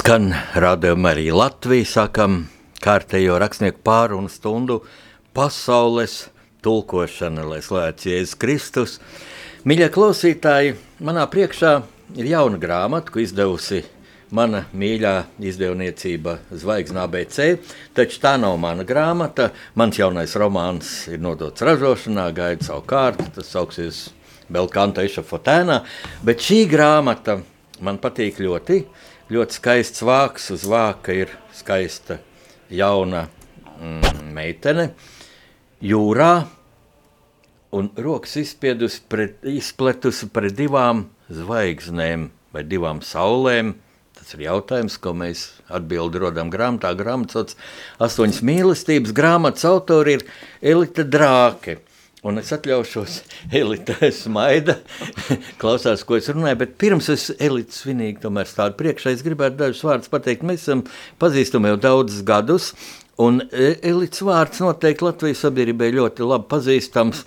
Skan rādījuma arī Latvija, sākam kārtējo rakstnieku pārunu stundu pasaules tulkošana, lai slēdz Jēzus Kristus. Mīļie klausītāji, manā priekšā ir jauna grāmata, ko izdevusi mana mīļā izdevniecība Zvaigznes ABC, taču tā nav mana grāmata. Mans jaunais romāns ir nodots ražošanā, gaida savu kārtu, tas sauksies Belkanta Ešafotēnā, bet šī grāmata man patīk ļoti, ļoti skaists vāks, uz vāka ir skaista jauna mm, meitene jūrā, un rokas pret, izpletusi pret divām zvaigznēm vai divām saulēm. Tas ir jautājums, ko mēs atbildi rodam grāmatā. Grāmatas astoņas mīlestības. Grāmatas autori ir Elita Drāke. Un es atļaušos, Elita smaida, klausās, ko es runāju, bet pirms es Elita svinīgi tomēr stādu priekšā, es gribētu dažus vārdus pateikt. Mēs esam pazīstami jau daudzus gadus, un Elits vārds noteikti Latvijas sabiedrībai ļoti labi pazīstams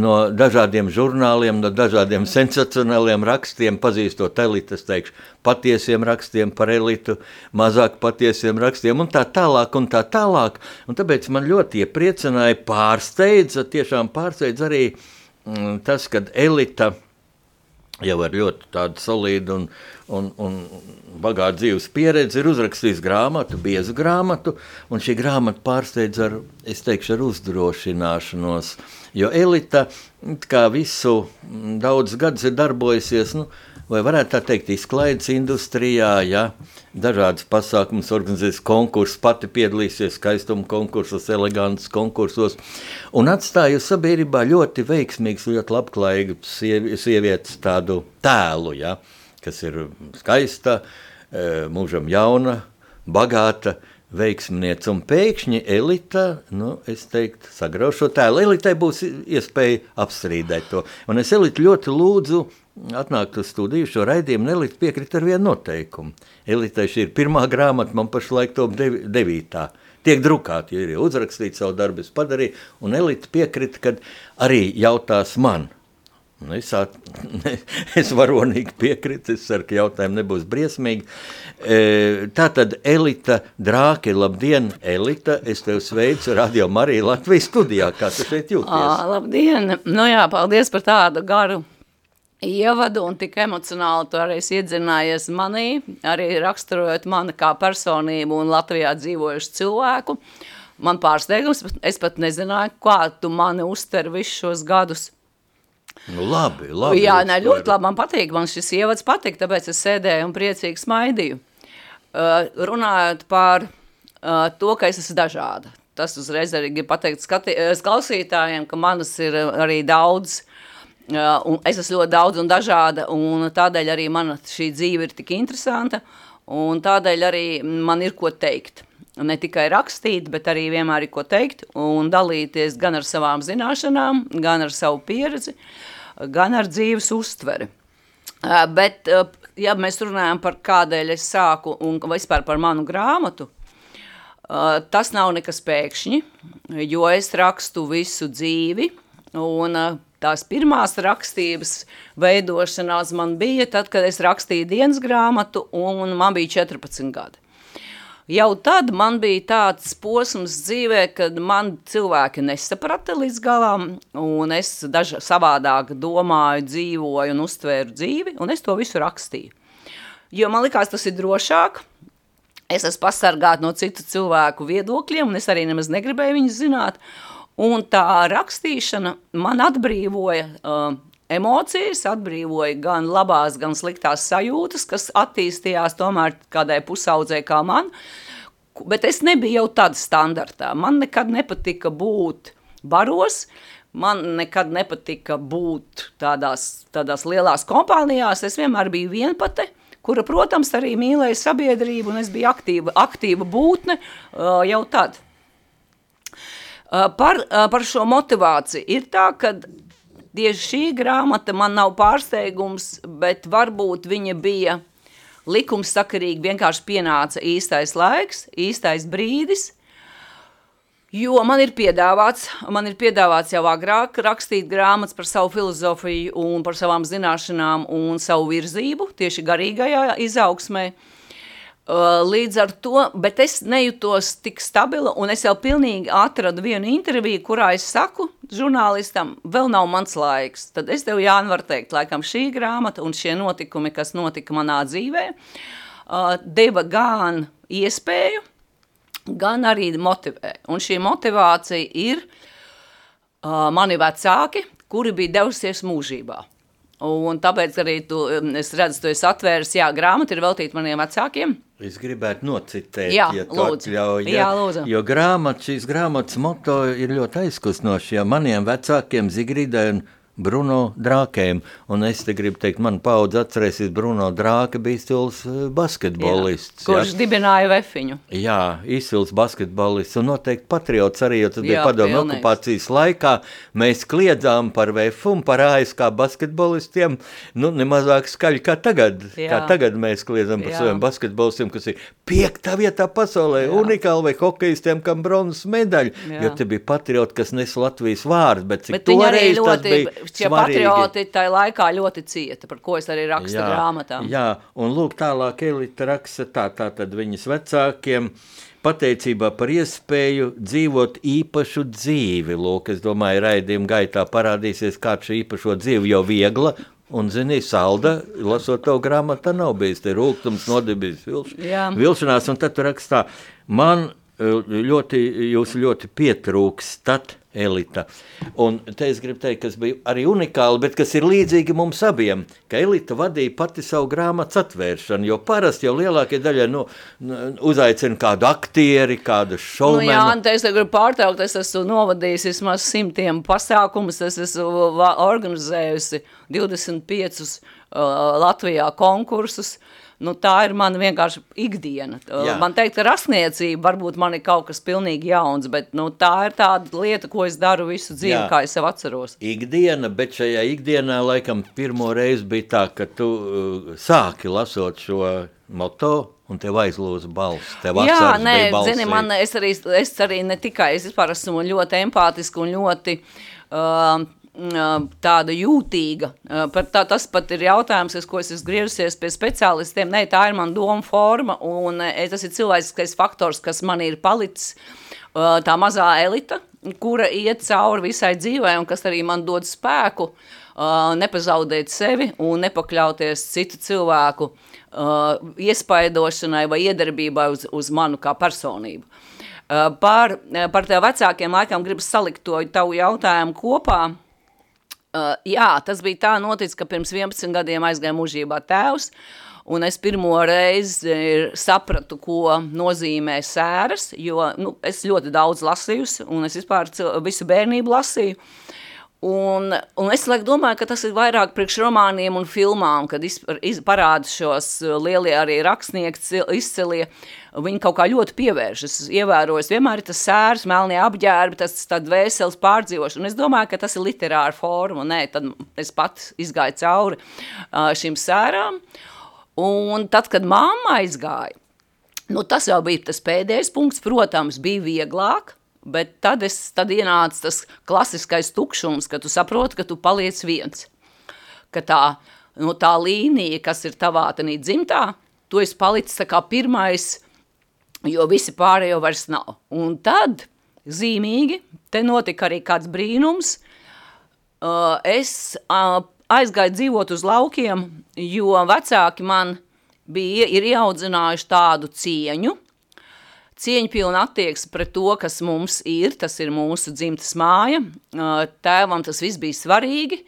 no dažādiem žurnāliem, no dažādiem sensacionāliem rakstiem, pazīstot elitu, es teikšu, patiesiem rakstiem par elitu, mazāk patiesiem rakstiem un tā tālāk un tā tālāk. Un tāpēc man ļoti iepriecināja, pārsteidza, tiešām pārsteidza arī mm, tas, kad elita jau ar ļoti solīdu un, un, un bagātu dzīves pieredzi ir uzrakstījis grāmatu, biezu grāmatu, un šī grāmata pārsteidz ar, teikšu, ar uzdrošināšanos, jo elita, visu daudz gadus ir darbojusies, nu, vai varētu tā teikt, izklaides industrijā, ja dažādas pasākumus organizēs konkursus, pati piedalīsies skaistuma konkursos, elegantas konkursos, un atstāja sabiedrībā ļoti veiksmīgs, ļoti labklājīgs sievietes tādu tēlu, ja, kas ir skaista, e, mūžam jauna, bagāta, veiksmniece un pēkšņi elita, nu, es teiktu, sagrauž šo tēlu. Elitai būs iespēja apstrīdēt to. Un es elitu ļoti lūdzu atnākt uz studiju šo raidījumu, Elita piekrita ar vienu noteikumu. Elitai šī ir pirmā grāmata, man pašlaik top devi, devītā. Tiek drukāti, ja ir uzrakstīts savu darbu, es padarīju, un Elita piekrita, kad arī jautās man. Un es, at, es varonīgi piekritu, es ceru, ka jautājumi nebūs briesmīgi. E, tā tad Elita Drāke, labdien, Elita, es tev sveicu Radio Marija Latvijas studijā, kā tu šeit jūties? À, labdien, nu jā, paldies par tādu garu ievadu un tik emocionāli tu arī iedzinājies manī, arī raksturojot mani kā personību un Latvijā dzīvojušu cilvēku. Man pārsteigums, es pat nezināju, kā tu mani uztver visus šos gadus. Nu, labi, labi. Jā, ne, ļoti labi man patīk, man šis ievads patīk, tāpēc es sēdēju un priecīgi smaidīju. Uh, runājot par uh, to, ka es esmu dažāda. Tas uzreiz arī grib pateikt skati, klausītājiem, ka manas ir arī daudz uh, Un es esmu ļoti daudz un dažāda, un tādēļ arī mana šī dzīve ir tik interesanta, un tādēļ arī man ir ko teikt. Ne tikai rakstīt, bet arī vienmēr ir ko teikt un dalīties gan ar savām zināšanām, gan ar savu pieredzi, gan ar dzīves uztveri. Bet, ja mēs runājam par kādēļ es sāku un vispār par manu grāmatu, tas nav nekas pēkšņi, jo es rakstu visu dzīvi, un tās pirmās rakstības veidošanās man bija tad, kad es rakstīju dienas grāmatu un man bija 14 gadi. Jau tad man bija tāds posms dzīvē, kad man cilvēki nesaprata līdz galam, un es daža savādāk domāju, dzīvoju un uztvēru dzīvi, un es to visu rakstīju. Jo man likās, tas ir drošāk, es esmu pasargāta no citu cilvēku viedokļiem, un es arī nemaz negribēju viņus zināt, Un tā rakstīšana man atbrīvoja uh, emocijas, atbrīvoja gan labās, gan sliktās sajūtas, kas attīstījās tomēr kādai pusaudzē kā man, bet es nebiju jau tāda standartā. Man nekad nepatika būt baros, man nekad nepatika būt tādās, tādās lielās kompānijās, es vienmēr biju vienpate, kura, protams, arī mīlēja sabiedrību, un es biju aktīva, aktīva būtne uh, jau tad. Uh, par, uh, par šo motivāciju ir tā, ka tieši šī grāmata man nav pārsteigums, bet varbūt viņa bija likumsakarīgi, vienkārši pienāca īstais laiks, īstais brīdis, Jo man ir piedāvāts, man ir piedāvāts jau agrāk rakstīt grāmatas par savu filozofiju un par savām zināšanām un savu virzību, tieši garīgajā izaugsmē. Uh, līdz ar to, bet es nejūtos tik stabila, un es jau pilnīgi atradu vienu interviju, kurā es saku žurnālistam, vēl nav mans laiks. Tad es tev, Jāni, varu teikt, laikam šī grāmata un šie notikumi, kas notika manā dzīvē, uh, deva gan iespēju, gan arī motivē. Un šī motivācija ir uh, mani vecāki, kuri bija devusies mūžībā. Un tāpēc arī tu, es redzu, tu esi atvēris, jā, grāmata ir veltīta maniem vecākiem. Es gribētu nocitēt, jā, ja lūdzu. atļauj. Jā, lūdzu. Jo grāmata, šīs grāmatas moto ir ļoti aizkustinoši, ja maniem vecākiem Zigridai un Bruno Drākēm. Un es te gribu teikt, man paudze atcerēsies, Bruno Drāke bija stils basketbolists. Jā, kurš ja? dibināja vefiņu. Jā, izcils basketbolists un noteikti patriots arī, jo tas bija Jā, padomu okupācijas laikā. Mēs kliedzām par VF un par ASK basketbolistiem, nu, nemazāk skaļi kā tagad. Jā. Kā tagad mēs kliedzam par Jā. saviem basketbolistiem, kas ir piektā vietā pasaulē, Jā. unikāli vai hokejistiem, kam bronzas medaļa, Jā. jo te bija patrioti, kas nes Latvijas vārdu, bet cik Bet toreiz tas bija šie svarīgi. patrioti tajā laikā ļoti cieta, par ko es arī rakstu Jā, grāmatā. Jā, un lūk, tālāk Elita raksta tā, tā tad viņas vecākiem pateicībā par iespēju dzīvot īpašu dzīvi. Lūk, es domāju, raidījuma gaitā parādīsies, kā šī īpašo dzīve jau viegla. Un, zini, salda, lasot to grāmatu, nav bijis te rūkums, nodibījis vilš, vilšanās, un tad tu rakstā, man eh, ļoti, jūs ļoti pietrūkstat, Elita. Un te es gribu teikt, kas bija arī unikāli, bet kas ir līdzīgi mums abiem, ka Elita vadīja pati savu grāmatas atvēršanu, jo parasti jau lielākie daļai nu, nu, uzaicina kādu aktieri, kādu Nu, šoumenu. jā, un te es gribu pārtraukt, es esmu novadījis vismaz simtiem pasākumus, es esmu organizējusi 25 uh, Latvijā konkursus. Nu, tā ir mana vienkārši ikdiena. Jā. Man teikt, ka rakstniecība varbūt man ir kaut kas pilnīgi jauns, bet nu, tā ir tāda lieta, ko es daru visu dzīvi, Jā. kā es sev atceros. Ikdiena, bet šajā ikdienā laikam pirmo reizi bija tā, ka tu uh, sāki lasot šo moto un tev aizlūza balss. Tev Jā, nē, zini, man, es, arī, es arī ne tikai, es vispār esmu ļoti empātiska un ļoti uh, tāda jūtīga. Par tā, tas pat ir jautājums, uz ko es esmu griezusies pie speciālistiem. Nē, tā ir mana doma forma, un tas ir cilvēciskais faktors, kas man ir palicis. Tā mazā elita, kura iet cauri visai dzīvē, un kas arī man dod spēku nepazaudēt sevi un nepakļauties citu cilvēku iespaidošanai vai iedarbībai uz, uz manu kā personību. Par, par tev vecākiem laikam gribas salikt to tavu jautājumu kopā. Uh, jā, tas bija tā noticis, ka pirms 11 gadiem aizgāja mūžībā tēvs, un es pirmo reizi eh, sapratu, ko nozīmē sēras, jo nu, es ļoti daudz lasījusi, un es vispār visu bērnību lasīju. Un, un es laik, domāju, ka tas ir vairāk priekš romāniem un filmām, kad iz, iz, parāda šos uh, lielie arī rakstnieki cil- izcilie. Viņi kaut kā ļoti pievēršas. Es vienmēr ir tas sērs, melnie apģērbi, tas tāds vēseles pārdzīvošana. Un es domāju, ka tas ir literāra forma. Nē, tad es pats izgāju cauri šīm sērām. Un tad, kad mamma aizgāja, Nu, tas jau bija tas pēdējais punkts. Protams, bija vieglāk, bet tad, es, tad ienāca tas klasiskais tukšums, ka tu saproti, ka tu paliec viens. Ka tā, nu, tā līnija, kas ir tavā dzimtā, tu esi palicis kā pirmais, jo visi pārējie vairs nav. Un tad, zīmīgi, te notika arī kāds brīnums. Uh, es uh, aizgāju dzīvot uz laukiem, jo vecāki man bija ir ieaudzinājuši tādu cieņu, cieņpilnu attieksmi pret to, kas mums ir, tas ir mūsu dzimtas māja. Uh, Tēvam tas viss bija svarīgi,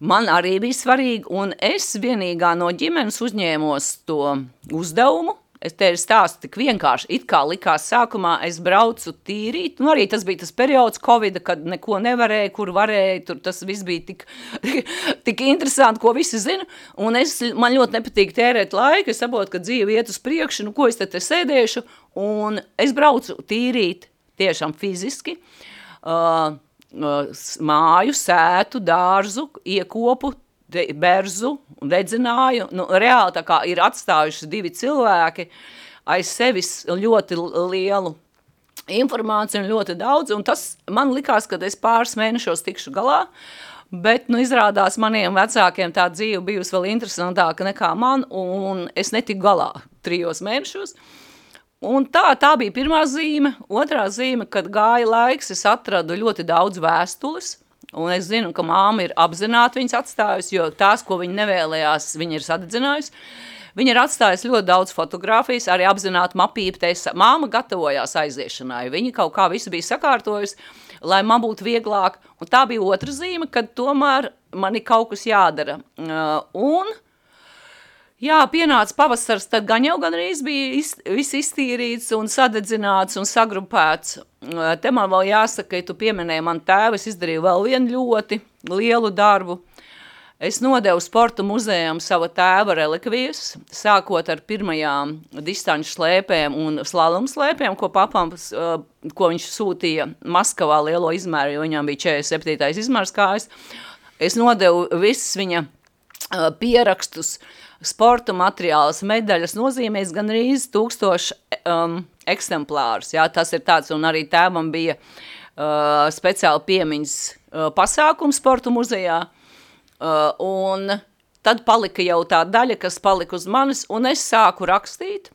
man arī bija svarīgi, un es vienīgā no ģimenes uzņēmos to uzdevumu. Es te stāstu tik vienkārši, it kā likās sākumā, es braucu tīrīt, nu arī tas bija tas periods Covid, kad neko nevarēja, kur varēja, tur tas viss bija tik, tik interesanti, ko visi zina, un es, man ļoti nepatīk tērēt laiku, es saprotu, ka dzīve iet uz priekšu, nu ko es te te sēdēšu, un es braucu tīrīt tiešām fiziski, uh, uh, māju, sētu, dārzu, iekopu, berzu, redzināju, nu, reāli tā kā ir atstājuši divi cilvēki aiz sevis ļoti lielu informācija un ļoti daudz, un tas man likās, ka es pāris mēnešos tikšu galā, bet, nu, izrādās maniem vecākiem tā dzīve bijusi vēl interesantāka nekā man, un es netiku galā trijos mēnešos. Un tā, tā bija pirmā zīme. Otrā zīme, kad gāja laiks, es atradu ļoti daudz vēstules, un es zinu, ka māma ir apzināti viņas atstājusi, jo tās, ko viņa nevēlējās, viņa ir sadedzinājusi. Viņa ir atstājusi ļoti daudz fotografijas, arī apzināti mapīpties. Māma gatavojās aiziešanai, viņa kaut kā visu bija sakārtojusi, lai man būtu vieglāk. Un tā bija otra zīme, kad tomēr man ir kaut kas jādara. Uh, un Jā, pienāca pavasars, tad gan jau gandrīz bija iz, viss iztīrīts un sadedzināts un sagrupēts. Uh, te man vēl jāsaka, ka tu pieminēji man tēvu, es izdarīju vēl vienu ļoti lielu darbu. Es nodevu sporta muzejam sava tēva relikvijas, sākot ar pirmajām distanču slēpēm un slalomu slēpēm, ko papam, uh, ko viņš sūtīja Maskavā lielo izmēru, jo viņam bija 47. izmērs kājas. Es nodevu visas viņa uh, pierakstus, sporta materiālus, medaļas nozīmēs gan rīz tūkstoši um, eksemplārus. Jā, tas ir tāds, un arī tēvam bija uh, speciāli piemiņas uh, pasākums sporta muzejā, uh, Uh, un tad palika jau tā daļa, kas palika uz manis, un es sāku rakstīt.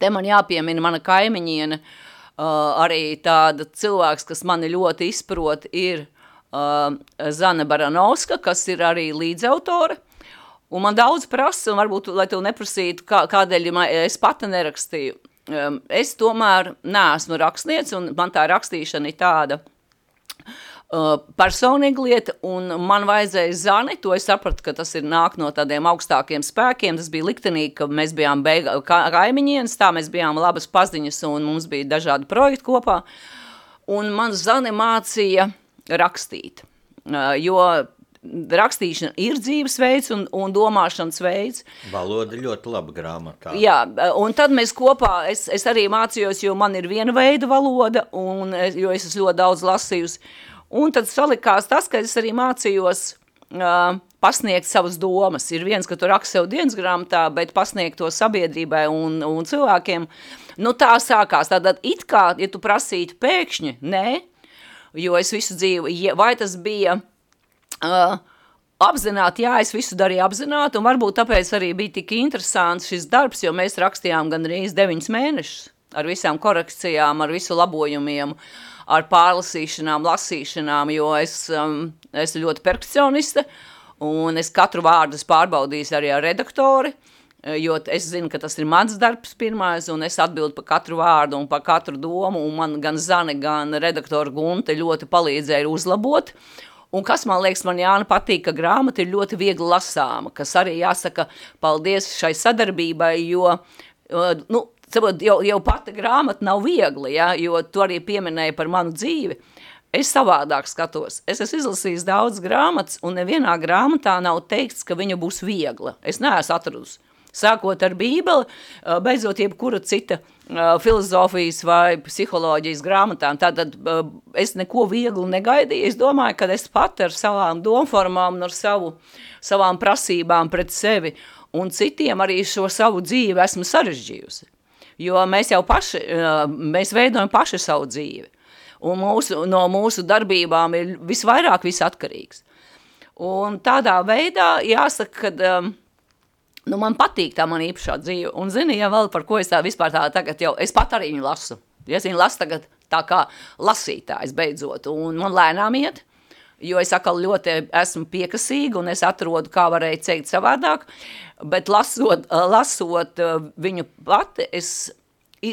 Te man jāpiemina mana kaimiņiene, uh, arī tāda cilvēks, kas mani ļoti izprot, ir uh, Zana Baranovska, kas ir arī līdzautore. Un man daudz prasa, un varbūt, lai tev neprasītu, kā, kādēļ es pati nerakstīju. Es tomēr neesmu rakstniece, un man tā rakstīšana ir tāda, personīga lieta, un man vajadzēja zani, to es sapratu, ka tas ir nāk no tādiem augstākiem spēkiem, tas bija liktenīgi, ka mēs bijām beigā kaimiņienes, tā mēs bijām labas paziņas, un mums bija dažādi projekti kopā, un man zani mācīja rakstīt, jo rakstīšana ir dzīvesveids un, un domāšanas veids. Valoda ļoti laba grāmatā. Jā, un tad mēs kopā, es, es arī mācījos, jo man ir viena veida valoda, un, jo es esmu ļoti daudz lasījusi, Un tad salikās tas, ka es arī mācījos uh, pasniegt savas domas. Ir viens, ka tu raksti sev dienas grāmatā, bet pasniegt to sabiedrībai un, un cilvēkiem. Nu tā sākās. Tātad it kā, ja tu prasītu pēkšņi, nē, jo es visu dzīvi, vai tas bija uh, apzināti, jā, es visu darīju apzināti, un varbūt tāpēc arī bija tik interesants šis darbs, jo mēs rakstījām gan arī 9 mēnešus ar visām korekcijām, ar visu labojumiem, ar pārlasīšanām, lasīšanām, jo es um, esmu ļoti perfekcioniste, un es katru vārdu pārbaudīju arī ar redaktori, jo es zinu, ka tas ir mans darbs pirmais, un es atbildu par katru vārdu un par katru domu, un man gan Zane, gan redaktora Gunte ļoti palīdzēja uzlabot, Un kas man liekas, man Jāna patīk, ka grāmata ir ļoti viegli lasāma, kas arī jāsaka paldies šai sadarbībai, jo, nu, Saprot, jau, jau pati grāmata nav viegli, ja, jo tu arī pieminēji par manu dzīvi. Es savādāk skatos. Es esmu izlasījis daudz grāmatas, un nevienā grāmatā nav teikts, ka viņa būs viegla. Es neesmu atradusi. Sākot ar bībeli, beidzot jebkura cita filozofijas vai psiholoģijas grāmatām. Tātad es neko vieglu negaidīju. Es domāju, ka es pat ar savām domformām un ar savu, savām prasībām pret sevi un citiem arī šo savu dzīvi esmu sarežģījusi jo mēs jau paši, mēs veidojam paši savu dzīvi. Un mūsu, no mūsu darbībām ir visvairāk viss atkarīgs. Un tādā veidā jāsaka, ka um, nu, man patīk tā man īpašā dzīve. Un zini, ja vēl par ko es tā vispār tā tagad jau, es pat arī viņu lasu. Es viņu lasu tagad tā kā lasītājs beidzot, un man lēnām iet jo es atkal ļoti esmu piekasīga un es atrodu, kā varēja teikt savādāk, bet lasot, lasot uh, viņu pati, es,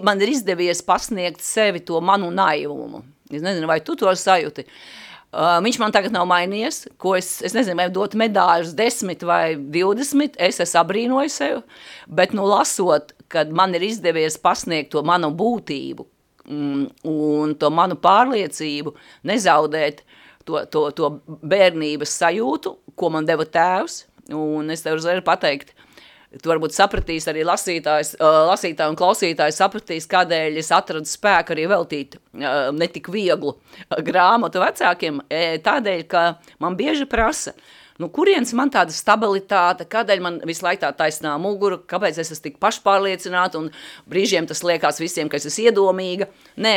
man ir izdevies pasniegt sevi to manu naivumu. Es nezinu, vai tu to sajūti. Uh, viņš man tagad nav mainījies, ko es, es nezinu, vai dot medāļus 10 vai 20, es esmu abrīnoju sevi, bet nu lasot, kad man ir izdevies pasniegt to manu būtību mm, un to manu pārliecību, nezaudēt to, to, to bērnības sajūtu, ko man deva tēvs, un es tev uzreiz pateikt, tu varbūt sapratīs arī lasītājs, lasītāji un klausītāji sapratīs, kādēļ es atradu spēku arī veltīt netik vieglu grāmatu vecākiem, tādēļ, ka man bieži prasa, Nu, kurienes man tāda stabilitāte, kādēļ man visu laiku tā taisnā mugura, kāpēc es esmu tik pašpārliecināta un brīžiem tas liekas visiem, ka es esmu iedomīga. Nē,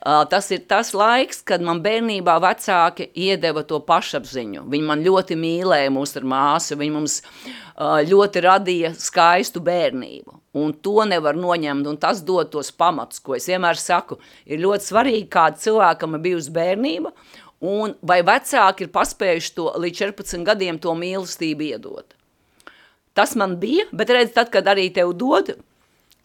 Tas ir tas laiks, kad man bērnībā vecāki iedeva to pašapziņu. Viņi man ļoti mīlēja mūs ar māsu, viņi mums ļoti radīja skaistu bērnību. Un to nevar noņemt, un tas dod tos pamatus, ko es vienmēr saku. Ir ļoti svarīgi, kāda cilvēkam ir bijusi bērnība, un vai vecāki ir paspējuši to līdz 14 gadiem to mīlestību iedot. Tas man bija, bet redz, tad, kad arī tev dod,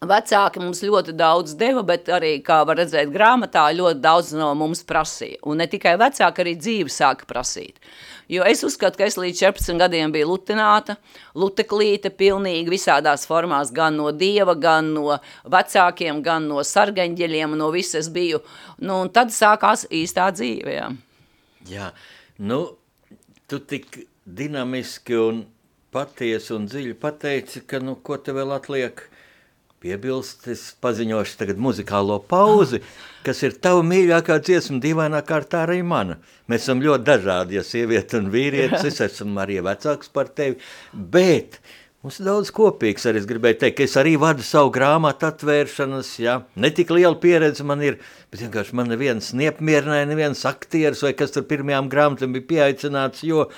Vecāki mums ļoti daudz deva, bet arī, kā var redzēt, grāmatā ļoti daudz no mums prasīja. Un ne tikai vecāki, arī dzīve sāka prasīt. Jo es uzskatu, ka es līdz 14 gadiem biju lutināta, luteklīte pilnīgi visādās formās, gan no dieva, gan no vecākiem, gan no sargaņģeļiem, no visas biju. Nu, un tad sākās īstā dzīve, jā. Jā, nu, tu tik dinamiski un patiesi un dziļi pateici, ka, nu, ko te vēl atliek – piebilst, es paziņošu tagad muzikālo pauzi, kas ir tava mīļākā dziesma, dīvainā kārtā arī mana. Mēs esam ļoti dažādi, ja sieviete un vīrietis, es esmu arī vecāks par tevi, bet mums ir daudz kopīgs, arī es gribēju teikt, ka es arī vadu savu grāmatu atvēršanas, ja, ne tik liela pieredze man ir, bet vienkārši man neviens neapmierināja, neviens aktieris vai kas tur pirmajām grāmatām bija pieaicināts, jo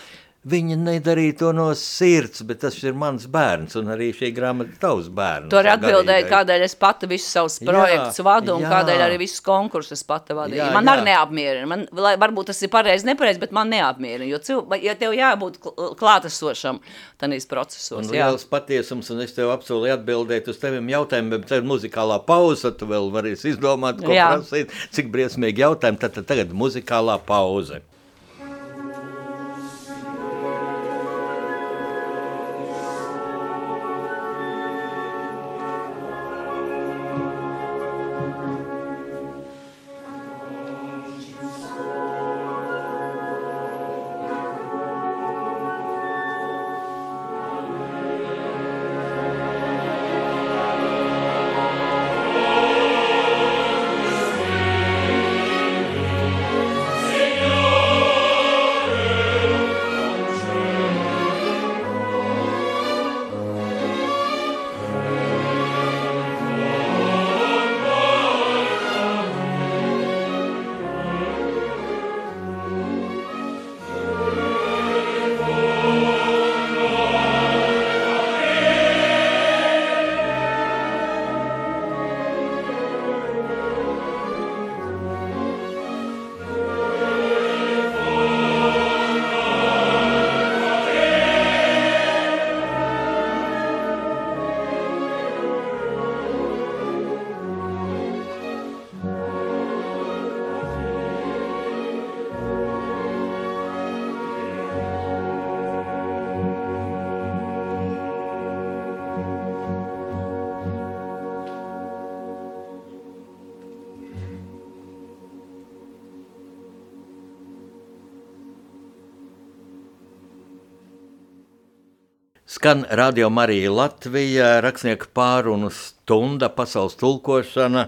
Viņa nedarīja to no sirds, bet tas ir mans bērns, un arī šī grāmata ir tavs bērns. Tur atbildēja, kādēļ es pati visus savus projektus vadu, un jā. kādēļ arī visus konkursus pati vadīju. Jā, man jā. arī neapmierina, man, lai, varbūt tas ir pareizi, nepareizi, bet man neapmierina, jo cilv, ja tev jābūt klātesošam tanīs procesos. Un liels patiesums, un es tev apsolu atbildēt uz teviem jautājumiem, bet tev muzikālā pauze, tu vēl varēsi izdomāt, ko jā. prasīt, cik briesmīgi jautājumi, tad, tad tagad muzikālā pauze. Skan Radio Marija Latvija, rakstnieka pārunu stunda, pasaules tulkošana.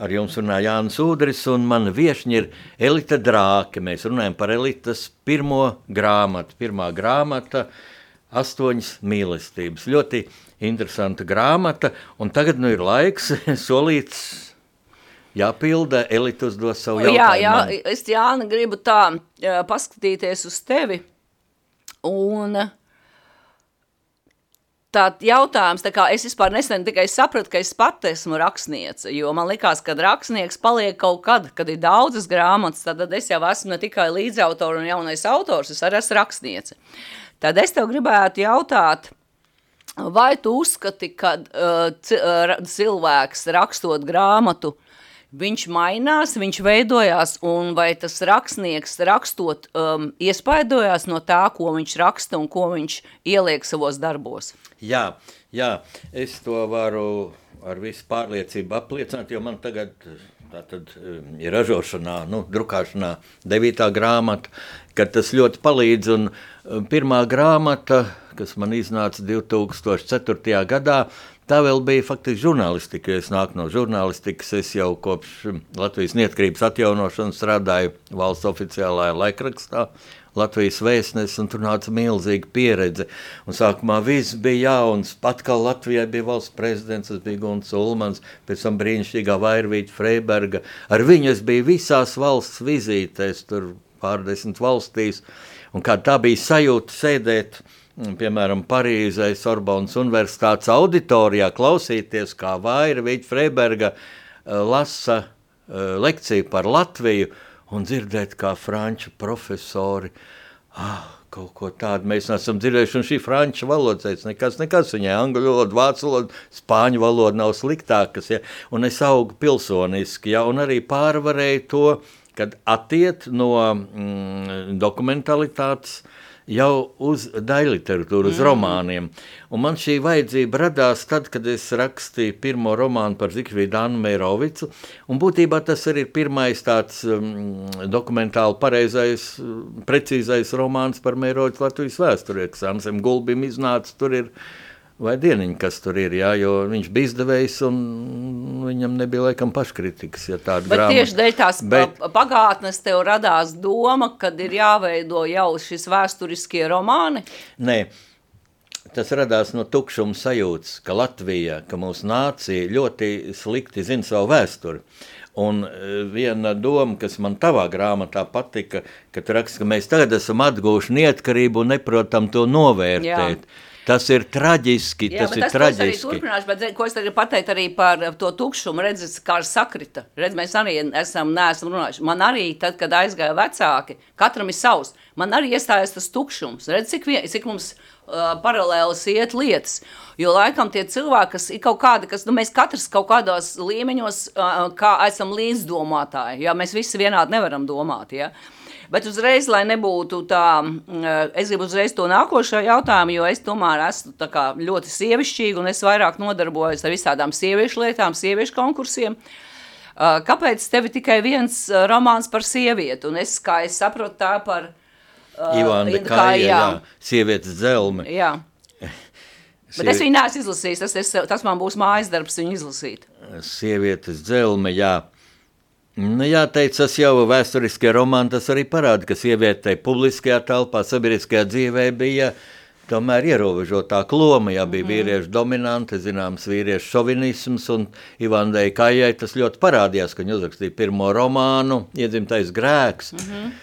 Ar jums runā Jānis Udris, un mana viesiņa ir Elita Drāke. Mēs runājam par Elitas pirmo grāmatu. Pirmā grāmata - astoņas mīlestības. Ļoti interesanta grāmata, un tagad nu ir laiks solīts jāpilda. Elita uzdos savu jautājumu. Jā, jā, es Jāni gribu tā paskatīties uz tevi. Un uh, Tāds jautājums, tā kā es vispār nesen tikai sapratu, ka es pati esmu rakstniece, jo man likās, ka rakstnieks paliek kaut kad, kad ir daudzas grāmatas, tad es jau esmu ne tikai līdzautors un jaunais autors, es arī esmu rakstniece. Tad es tev gribētu jautāt, vai tu uzskati, ka uh, cilvēks rakstot grāmatu, viņš mainās, viņš veidojās, un vai tas rakstnieks rakstot um, iespaidojās no tā, ko viņš raksta un ko viņš ieliek savos darbos? Jā, jā, es to varu ar visu pārliecību apliecināt, jo man tagad tātad, um, ir ražošanā, nu, drukāšanā devītā grāmata, kad tas ļoti palīdz. Un um, pirmā grāmata, kas man iznāca 2004. gadā, Tā vēl bija faktiski žurnālistika. Es nāku no žurnālistikas. Es jau kopš Latvijas neatkarības atjaunošanas strādāju valsts oficiālajā laikrakstā. Latvijas vēstnesis, un tur nāca milzīga pieredze. Un sākumā viss bija jauns. Pat kā Latvijai bija valsts prezidents, tas bija Gunts Ulmans, pēc tam brīnišķīgā Vairvīķa Freiberga. Ar viņu es biju visās valsts vizītēs, tur pārdesmit valstīs. Un kā tā bija sajūta sēdēt piemēram, Parīzē, Sorbonas Universitātes auditorijā, klausīties, kā Vaira Vīķa Freiberga eh, lasa eh, lekciju par Latviju un dzirdēt, kā franču profesori. Ah, kaut ko tādu mēs neesam dzirdējuši. Un šī franču valoda teica, nekas, nekas viņai angļu valoda, vācu valoda, spāņu valoda nav sliktākas. Ja? Un es augu pilsoniski, ja? un arī pārvarēju to, kad attiet no mm, dokumentalitātes jau uz daļliteratūru, uz mm. romāniem. Un man šī vajadzība radās tad, kad es rakstīju pirmo romānu par Zikfrīdu Annu Meirovicu, un būtībā tas arī ir pirmais tāds um, dokumentāli pareizais, precīzais romāns par Meirovicu Latvijas vēsturē, kas Ansem Gulbim iznāca, tur ir vai dieniņa, kas tur ir, jā, jo viņš bija izdevējs un viņam nebija laikam paškritikas, ja Bet grāmata. tieši dēļ tās Bet... pagātnes tev radās doma, kad ir jāveido jau šis vēsturiskie romāni? Nē, tas radās no tukšuma sajūtas, ka Latvija, ka mūsu nācija ļoti slikti zina savu vēsturi. Un e, viena doma, kas man tavā grāmatā patika, ka tu raksti, ka mēs tagad esam atguvuši neatkarību un neprotam to novērtēt. Jā. Tas ir traģiski. Jā, tas ir tas, traģiski. Es, turpināšu, bet, ko es tagad pateicu arī par to tukšumu, redzat, kā sakrita. Redz, mēs arī esam, neesam runājuši. Man arī, tad, kad aizgāja vecāki, katram ir savs, man arī iestājas tas tukšums. Redz, cik, vien, cik mums uh, paralēlis iet lietas. Jo laikam tie cilvēki, kas ir kaut kādi, kas, nu, mēs katrs kaut kādos līmeņos uh, kā esam līdzdomātāji, ja mēs visi vienādi nevaram domāt, ja. Uh, Bet uzreiz, lai nebūtu tā, mm, es gribu uzreiz to nākošo jautājumu, jo es tomēr esmu ļoti sievišķīga un es vairāk nodarbojos ar visādām sieviešu lietām, sieviešu konkursiem. Kāpēc tev ir tikai viens romāns par sievieti? Un es, kā es saprotu, tā par uh, Ivāna Kāja, jā. sievietes dzelme. Jā. Bet es viņu neesmu izlasījis, tas, es, tas man būs mājas darbs viņu izlasīt. Sievietes dzelme, jā. Nu, jāteic, tas jau vēsturiskie romāni arī parāda, ka sievietei publiskajā telpā, sabiedriskajā dzīvē bija tomēr ierobežotāka loma. Jā, bija mm. vīriešu dominanta, zināms, vīriešu šovinisms, un Ivandai Kājai tas ļoti parādījās, ka viņa uzrakstīja pirmo romānu, Iedzimtais grēks. Mm -hmm.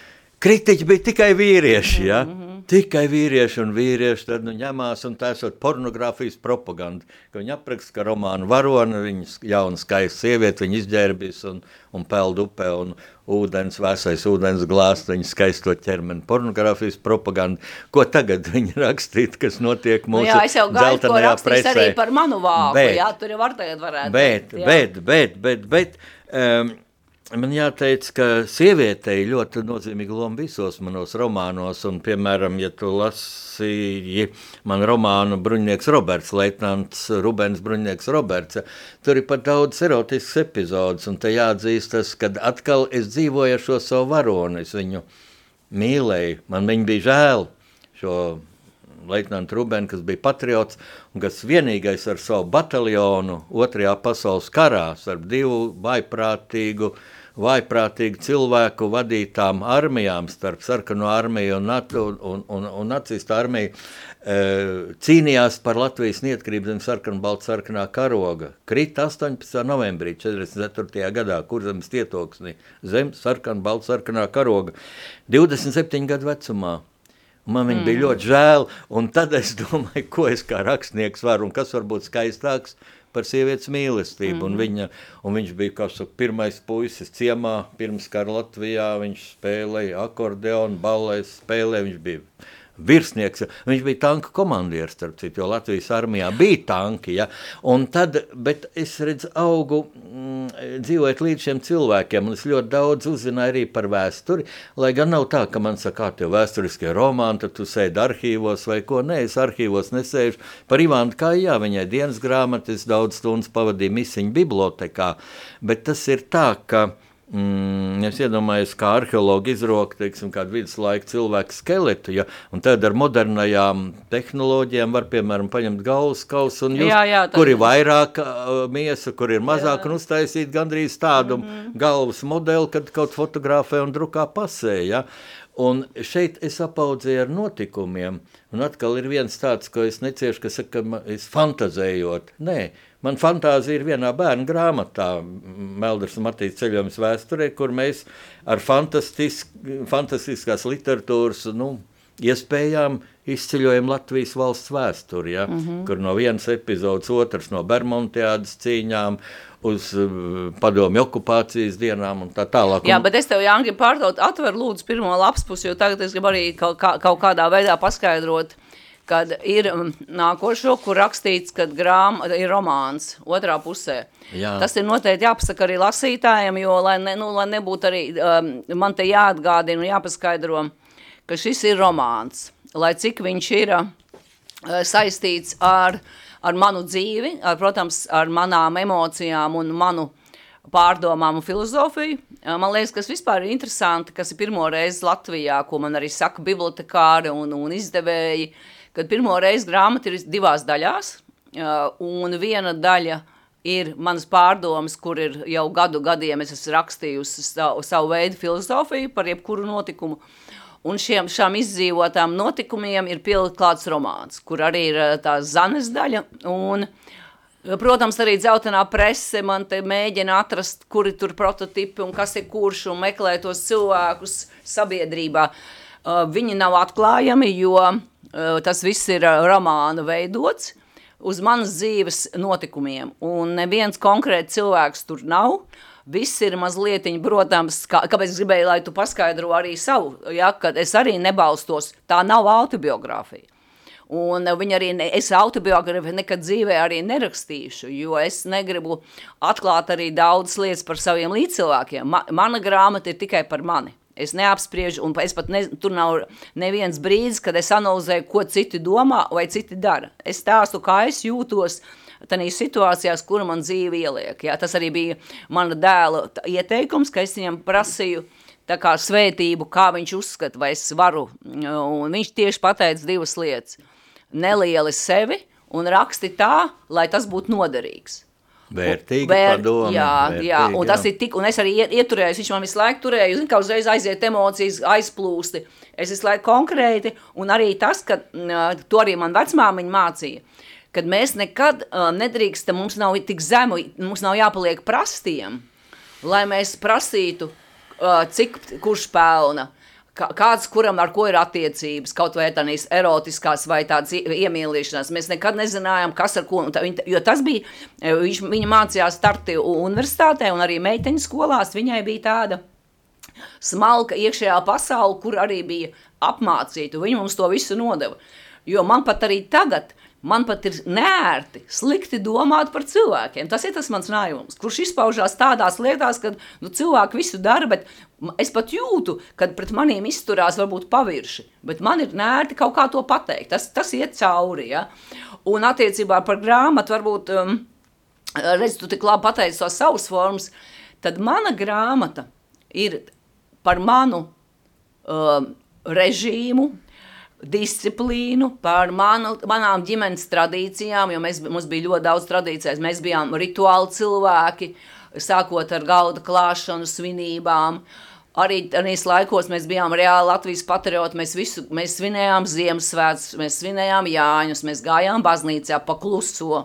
Kritiķi bija tikai vīrieši, ja? mm -hmm. Tikai vīrieši un vīrieši tad nu, ņemās un tā esot pornogrāfijas propaganda, ka viņi apraksta, ka romānu varoni, viņas jauna skaista sieviete, viņa izģērbis un, un peld upē un ūdens, vēsais ūdens glāst, viņa skaisto ķermeni pornogrāfijas propaganda. Ko tagad viņi rakstīt, kas notiek mūsu nu jā, es jau gaidu, ko rakstīs arī par manu vāku, bet, jā, tur jau var tagad varētu. Bet, jā. bet, bet, bet, bet, um, Man jāteic, ka sievietei ļoti nozīmīga loma visos manos romānos, un, piemēram, ja tu lasīji man romānu Bruņnieks Roberts, leitnants Rubens Bruņnieks Roberts, tur ir pat daudz erotisks epizodes, un te jāatzīstas, kad atkal es dzīvoju ar šo savu varoni, es viņu mīlēju, man viņu bija žēl, šo leitnantu Rubenu, kas bija patriots un kas vienīgais ar savu bataljonu otrajā pasaules karā, starp divu vaiprātīgu uh, vaiprātīgu cilvēku vadītām armijām, starp sarkano armiju un, un, un, un, un nacistu armiju, e, cīnījās par Latvijas neatkarību zem sarkanu baltu sarkanā karoga. Krita 18. novembrī 44. gadā, kur zemes tietoksnī, zem sarkanu baltu sarkanā karoga, 27 gadu vecumā. Man viņa mm. bija ļoti žēl, un tad es domāju, ko es kā rakstnieks varu, un kas var būt skaistāks par sievietes mīlestību. Mm -hmm. un mhm. viņa, un viņš bija saka, pirmais puisis ciemā, pirms kara Latvijā. Viņš spēlēja akordeonu, balēs, spēlēja. Viņš bija virsnieks. Viņš bija tanka komandieris, starp citu, jo Latvijas armijā bija tanki. Ja? Un tad, bet es redzu, augu mm, dzīvojot līdz šiem cilvēkiem, un es ļoti daudz uzzināju arī par vēsturi. Lai gan nav tā, ka man saka, tev vēsturiskie romāni, tad tu sēdi arhīvos vai ko. Nē, es arhīvos nesēžu. Par Ivānu kā jā, viņai dienas grāmatas daudz stundas pavadīju misiņu bibliotekā, bet tas ir tā, ka Mm, es iedomājos, kā arheologi izroka teiksim, kādu viduslaika cilvēku skeletu, ja, un tad ar modernajām tehnoloģijām var, piemēram, paņemt galvas kausu un just, jā, jā, kur ir vairāk uh, miesa, kur ir mazāk, jā. un uztaisīt gandrīz tādu mm -hmm. galvas modeli, kad kaut fotografē un drukā pasē, ja. Un šeit es apaudzēju ar notikumiem, un atkal ir viens tāds, ko es neciešu, ka saka, es fantazējot. Nē, Man fantāzija ir vienā bērnu grāmatā, Melders un Matīs ceļojums vēsturē, kur mēs ar fantastisk, fantastiskās literatūras nu, iespējām izceļojam Latvijas valsts vēsturi, ja, mm -hmm. kur no vienas epizodes otrs no Bermontiādas cīņām uz uh, padomju okupācijas dienām un tā tālāk. Jā, bet es tev, Jāngi, pārdot, atver lūdzu pirmo lapspusi, jo tagad es gribu arī kaut, kā, kaut kādā veidā paskaidrot, kad ir um, nākošo, kur rakstīts, ka grāmata ir romāns otrā pusē. Jā. Tas ir noteikti jāpasaka arī lasītājiem, jo, lai, ne, nu, lai nebūtu arī, um, man te jāatgādina un jāpaskaidro, ka šis ir romāns, lai cik viņš ir uh, saistīts ar, ar manu dzīvi, ar, protams, ar manām emocijām un manu pārdomām un filozofiju. Uh, man liekas, kas vispār ir interesanti, kas ir pirmo reizi Latvijā, ko man arī saka bibliotekāri un, un izdevēji, uh, kad pirmo reizi grāmata ir divās daļās, un viena daļa ir manas pārdomas, kur ir jau gadu gadiem es esmu rakstījusi savu, savu veidu filozofiju par jebkuru notikumu, un šiem, šām izdzīvotām notikumiem ir pielikt klāts romāns, kur arī ir tā zanes daļa, un Protams, arī dzeltenā prese man te mēģina atrast, kuri tur prototipi un kas ir kurš un meklē tos cilvēkus sabiedrībā. Uh, viņi nav atklājami, jo Eh, tas viss ir eh, romāna veidots uz manas dzīves notikumiem, un neviens konkrēts cilvēks tur nav. Viss ir mazliet, protams, kā, kāpēc es gribēju, lai tu paskaidro arī savu, ja, kad es arī nebalstos, tā nav autobiogrāfija. Un viņa arī, ne, es autobiogrāfiju nekad dzīvē arī nerakstīšu, jo es negribu atklāt arī daudz lietas par saviem līdzcilvēkiem. Ma, mana grāmata ir tikai par mani. Es neapspriežu, un es pat ne, tur nav neviens brīdis, kad es analizēju, ko citi domā vai citi dara. Es stāstu, kā es jūtos tādās situācijās, kur man dzīve ieliek. Jā, tas arī bija mana dēla ieteikums, ka es viņam prasīju tā kā svētību, kā viņš uzskata, vai es varu. Un viņš tieši pateica divas lietas. Nelieli sevi un raksti tā, lai tas būtu noderīgs. Vērtīgi Vēr, padoma. Jā, vērtīgi, jā, un tas jā. ir tik, un es arī ieturēju, viņš man visu laiku turēja, zin, kā uzreiz aiziet emocijas, aizplūsti. Es visu laiku konkrēti, un arī tas, ka to arī man vecmāmiņa mācīja, kad mēs nekad uh, nedrīkstam, mums nav tik zemu, mums nav jāpaliek prastiem, lai mēs prasītu, uh, cik kurš pelna. Uh, kāds, kuram ar ko ir attiecības, kaut vai tādas erotiskās vai tādas iemīlēšanās. Mēs nekad nezinājām, kas ar ko. Jo tas bija, e, viņš, viņa mācījās starti universitātē un arī meiteņu skolās. Viņai bija tāda smalka iekšējā pasaule, kur arī bija apmācīta. Viņa mums to visu nodeva. Jo man pat arī tagad Man pat ir nērti, slikti domāt par cilvēkiem. Tas ir tas mans nājums, kurš izpaužās tādās lietās, ka nu, cilvēki visu dara, bet es pat jūtu, ka pret maniem izturās varbūt pavirši. Bet man ir nērti kaut kā to pateikt. Tas, tas iet cauri. Ja? Un attiecībā par grāmatu, varbūt, um, redz, tu tik labi pateici tos savus formas, tad mana grāmata ir par manu um, režīmu, disciplīnu, par manu, manām ģimenes tradīcijām, jo mēs, mums bija ļoti daudz tradīcijas. Mēs bijām rituāli cilvēki, sākot ar galda klāšanu, svinībām. Arī tajos laikos mēs bijām reāli Latvijas patrioti. Mēs, visu, mēs svinējām Ziemassvētkus, mēs svinējām Jāņus, mēs gājām baznīcā pa kluso.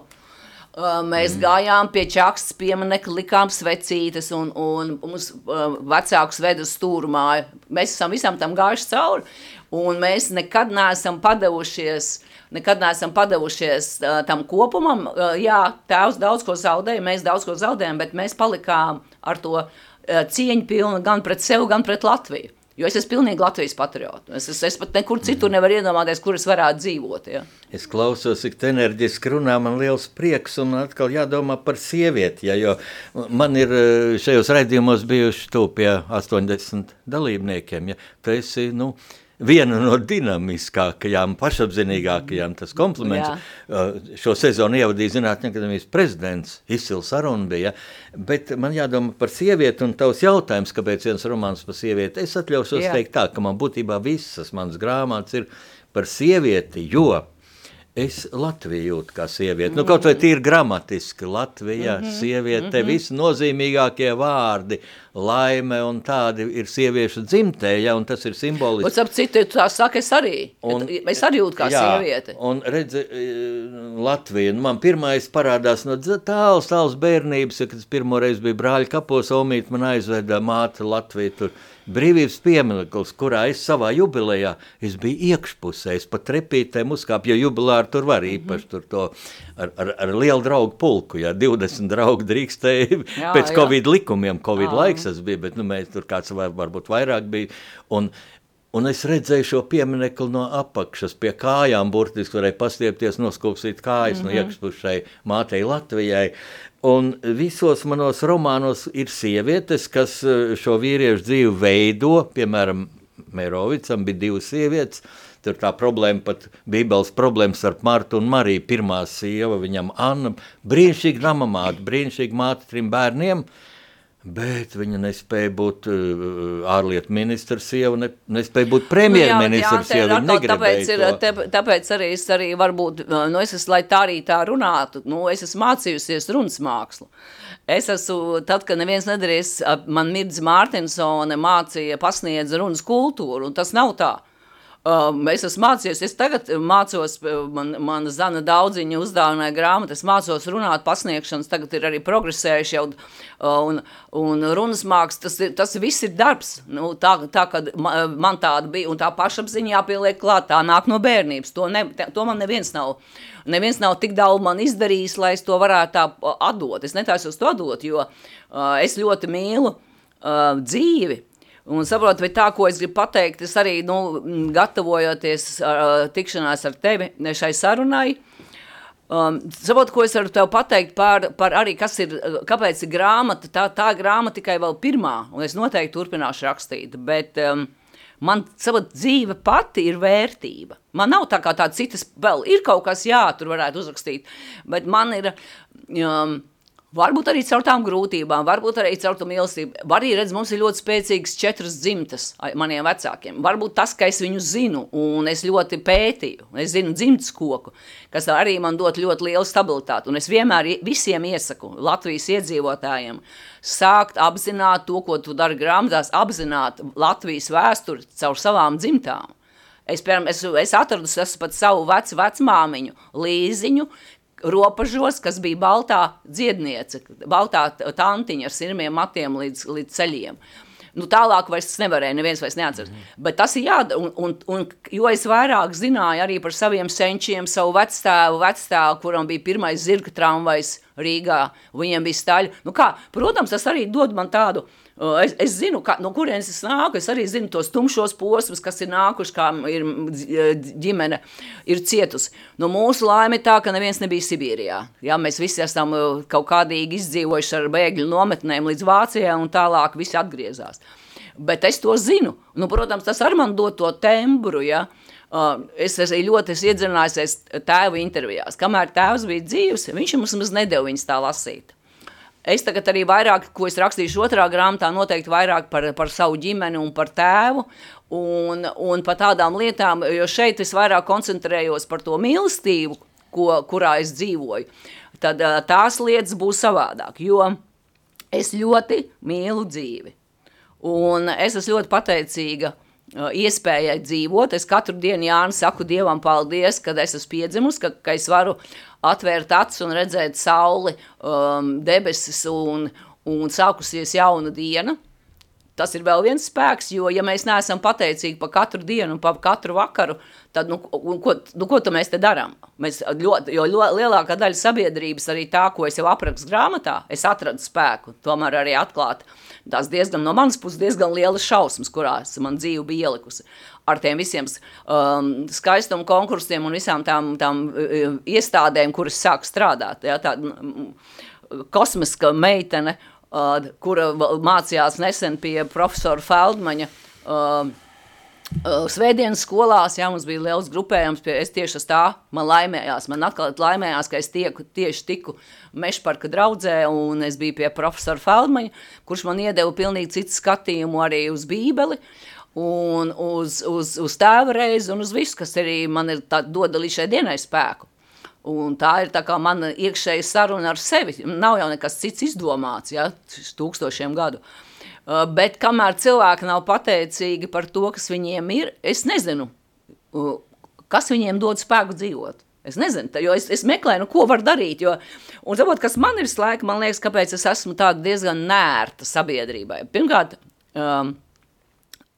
Uh, mēs mm. gājām pie čakstas pieminiekta, likām svecītes un, un mums uh, vecākus veda stūrmāju. Mēs esam visam tam gājuši cauri. Un mēs nekad neesam padevušies, nekad neesam padevušies uh, tam kopumam. Uh, jā, tēvs daudz ko zaudēja, mēs daudz ko zaudējām, bet mēs palikām ar to uh, cieņu pilnu gan pret sevi, gan pret Latviju. Jo es esmu pilnīgi Latvijas patriots. Es, es, es pat nekur citur nevaru iedomāties, kur es varētu dzīvot. Ja. Es klausos, cik enerģiski runā, man liels prieks un atkal jādomā par sievieti. Ja, man ir šajos raidījumos bijuši tu pie 80 dalībniekiem. Ja. Tu esi, nu, viena no dinamiskākajām, pašapzinīgākajām, tas kompliments. Jā. Šo sezonu ievadīja Zinātņu akadēmijas prezidents, izcila saruna bija, bet man jādomā par sievieti un tavs jautājums, kāpēc viens romāns par sievieti. Es atļaušos Jā. teikt tā, ka man būtībā visas manas grāmatas ir par sievieti, jo Es Latviju jūtu kā sievieti. Mm nu, kaut vai tīri gramatiski. Latvija, mm -hmm. sieviete, mm -hmm. visi nozīmīgākie vārdi, laime un tādi ir sieviešu dzimtē, ja, un tas ir simboliski. Un ap citu, tā saka, es arī. Un, es arī jūtu kā jā, sieviete. Un redzi, e, Latvija, nu, man pirmais parādās no tāls, tāls bērnības, kad es pirmo reizi biju brāļa kapos, omīt man aizveda māte Latviju tur brīvības piemineklis, kurā es savā jubilejā es biju iekšpusē, es pat trepītēm uzkāpu, jo jubilāri tur var īpaši tur to ar, ar, ar lielu draugu pulku, ja 20 draugu drīkstēja jā, pēc jā. Covid likumiem, Covid jā. laiks tas bija, bet nu, mēs tur kāds var, varbūt vairāk bija, un Un es redzēju šo pieminiektu no apakšas, pie kājām, burtiski varēja pastiepties, noskūpstīt kājas mm -hmm. no mhm. iekšpušai mātei Latvijai. Un visos manos romānos ir sievietes, kas eh, šo vīriešu dzīvi veido. Piemēram, Mērovicam bija divas sievietes. Tur tā problēma, pat Bībeles problēmas ar Martu un Mariju. Pirmā sieva, viņam Anna, brīnišķīga namamāte, brīnišķīga māte trim bērniem. Uh, Bet viņa nespēja būt uh, ārlietu ministra sieva, ne, nespēja būt premjerministra nu, sieva. Tāpēc, ir, te, tāpēc arī es arī varbūt, nu es esmu, lai tā arī tā runātu, nu es esmu mācījusies runas mākslu. Es esmu, tad, kad neviens nedarīs, man Mirdz Mārtinsone mācīja, pasniedz runas kultūru, un tas nav tā. Um, es esmu mācījies, es tagad mācos, man, mana Zana daudziņa uzdāvināja grāmatu, es mācos runāt pasniegšanas, tagad ir arī progresējuši jau, uh, un, un runas māks, tas, tas viss ir darbs, nu, tā, tā, kad man tāda bija, un tā pašapziņa jāpieliek klāt, tā nāk no bērnības, to, ne, to man neviens nav, neviens nav tik daudz man izdarījis, lai es to varētu tā atdot, es netaisos to atdot, jo uh, es ļoti mīlu uh, dzīvi, Un saprotu, vai tā, ko es gribu pateikt, es arī, nu, gatavojoties uh, tikšanās ar tevi šai sarunai, um, saprotu, ko es varu tev pateikt par, par arī, kas ir, kāpēc ir grāmata, tā, tā grāmata tikai vēl pirmā, un es noteikti turpināšu rakstīt, bet um, man, saprot, dzīve pati ir vērtība. Man nav tā kā tāda citas, vēl ir kaut kas, jā, tur varētu uzrakstīt, bet man ir... Um, Varbūt arī caur tām grūtībām, varbūt arī caur to mīlestību. Var arī redzēt, mums ir ļoti spēcīgas četras dzimtas maniem vecākiem. Varbūt tas, ka es viņu zinu, un es ļoti pētīju, es zinu dzimtas koku, kas arī man dod ļoti lielu stabilitāti. Un es vienmēr visiem iesaku Latvijas iedzīvotājiem sākt apzināt to, ko tu dari grāmatās, apzināt Latvijas vēsturi caur savām dzimtām. Es, piemēram, es, es atradu es pat savu vecu vecmāmiņu līziņu, robežos, kas bija baltā dziedniece, baltā tantiņa ar sirmiem matiem līdz, līdz ceļiem. Nu, tālāk vairs nevarēja, neviens vairs neatceras. Mm. Bet tas ir jādara, un, un, un, jo es vairāk zināju arī par saviem senčiem, savu vecstāvu, vecstāvu, kuram bija pirmais zirga tramvajs Rīgā, viņiem bija staļi. Nu kā, protams, tas arī dod man tādu uh, Es, es zinu, kā, no kurienes es nāku. Es arī zinu tos tumšos posmus, kas ir nākuši, kā ir ģimene ir cietusi. No mūsu laime tā, ka neviens nebija Sibīrijā. Jā, mēs visi esam kaut kādīgi izdzīvojuši ar bēgļu nometnēm līdz Vācijai un tālāk visi atgriezās. Bet es to zinu. Nu, protams, tas ar man dod to tembru, ja. Uh, es esmu ļoti es iedzinājusies tēva intervijās. Kamēr tēvs bija dzīvs, viņš mums nedēļu viņas tā lasīt. Es tagad arī vairāk, ko es rakstīšu otrā grāmatā, noteikti vairāk par, par savu ģimeni un par tēvu un, un par tādām lietām, jo šeit es vairāk koncentrējos par to mīlestību, ko, kurā es dzīvoju. Tad tās lietas būs savādāk, jo es ļoti mīlu dzīvi. Un es esmu ļoti pateicīga iespējai dzīvot. Es katru dienu Jāni saku Dievam paldies, kad es esmu piedzimusi, ka, ka es varu atvērt acis un redzēt sauli, um, debesis un, un sākusies jauna diena. Tas ir vēl viens spēks, jo, ja mēs neesam pateicīgi par katru dienu un par katru vakaru, tad, nu, ko, nu, ko mēs te darām? Mēs ļoti, jo lielākā daļa sabiedrības, arī tā, ko es jau aprakstu grāmatā, es atradu spēku, tomēr arī atklāt tās diezgan no manas puses diezgan lielas šausmas, kurās man dzīve bija ielikusi ar tiem visiem um, skaistuma konkursiem un visām tām, tām uh, iestādēm, kuras sāk strādāt. Ja, tā, kosmiska meitene, uh, kura mācījās nesen pie profesora Feldmaņa, uh, Svētdienas skolās, jā, mums bija liels grupējums, pie, es tieši tā, man laimējās, man atkal laimējās, ka es tieku, tieši tiku Mešparka draudzē, un es biju pie profesora Feldmaņa, kurš man iedeva pilnīgi citu skatījumu arī uz bībeli, un uz, uz, uz tēva reizi, un uz visu, kas arī man ir tā, doda līdz šai dienai spēku. Un tā ir tā kā mana iekšēja saruna ar sevi, nav jau nekas cits izdomāts, ja, tūkstošiem gadu. Uh, bet kamēr cilvēki nav pateicīgi par to, kas viņiem ir, es nezinu, uh, kas viņiem dod spēku dzīvot. Es nezinu, jo es, es meklēju, nu, ko var darīt. Jo, un, zinot, kas man ir slēgta, man liekas, kāpēc es esmu diezgan nērta sabiedrībai. Pirmkārt, um,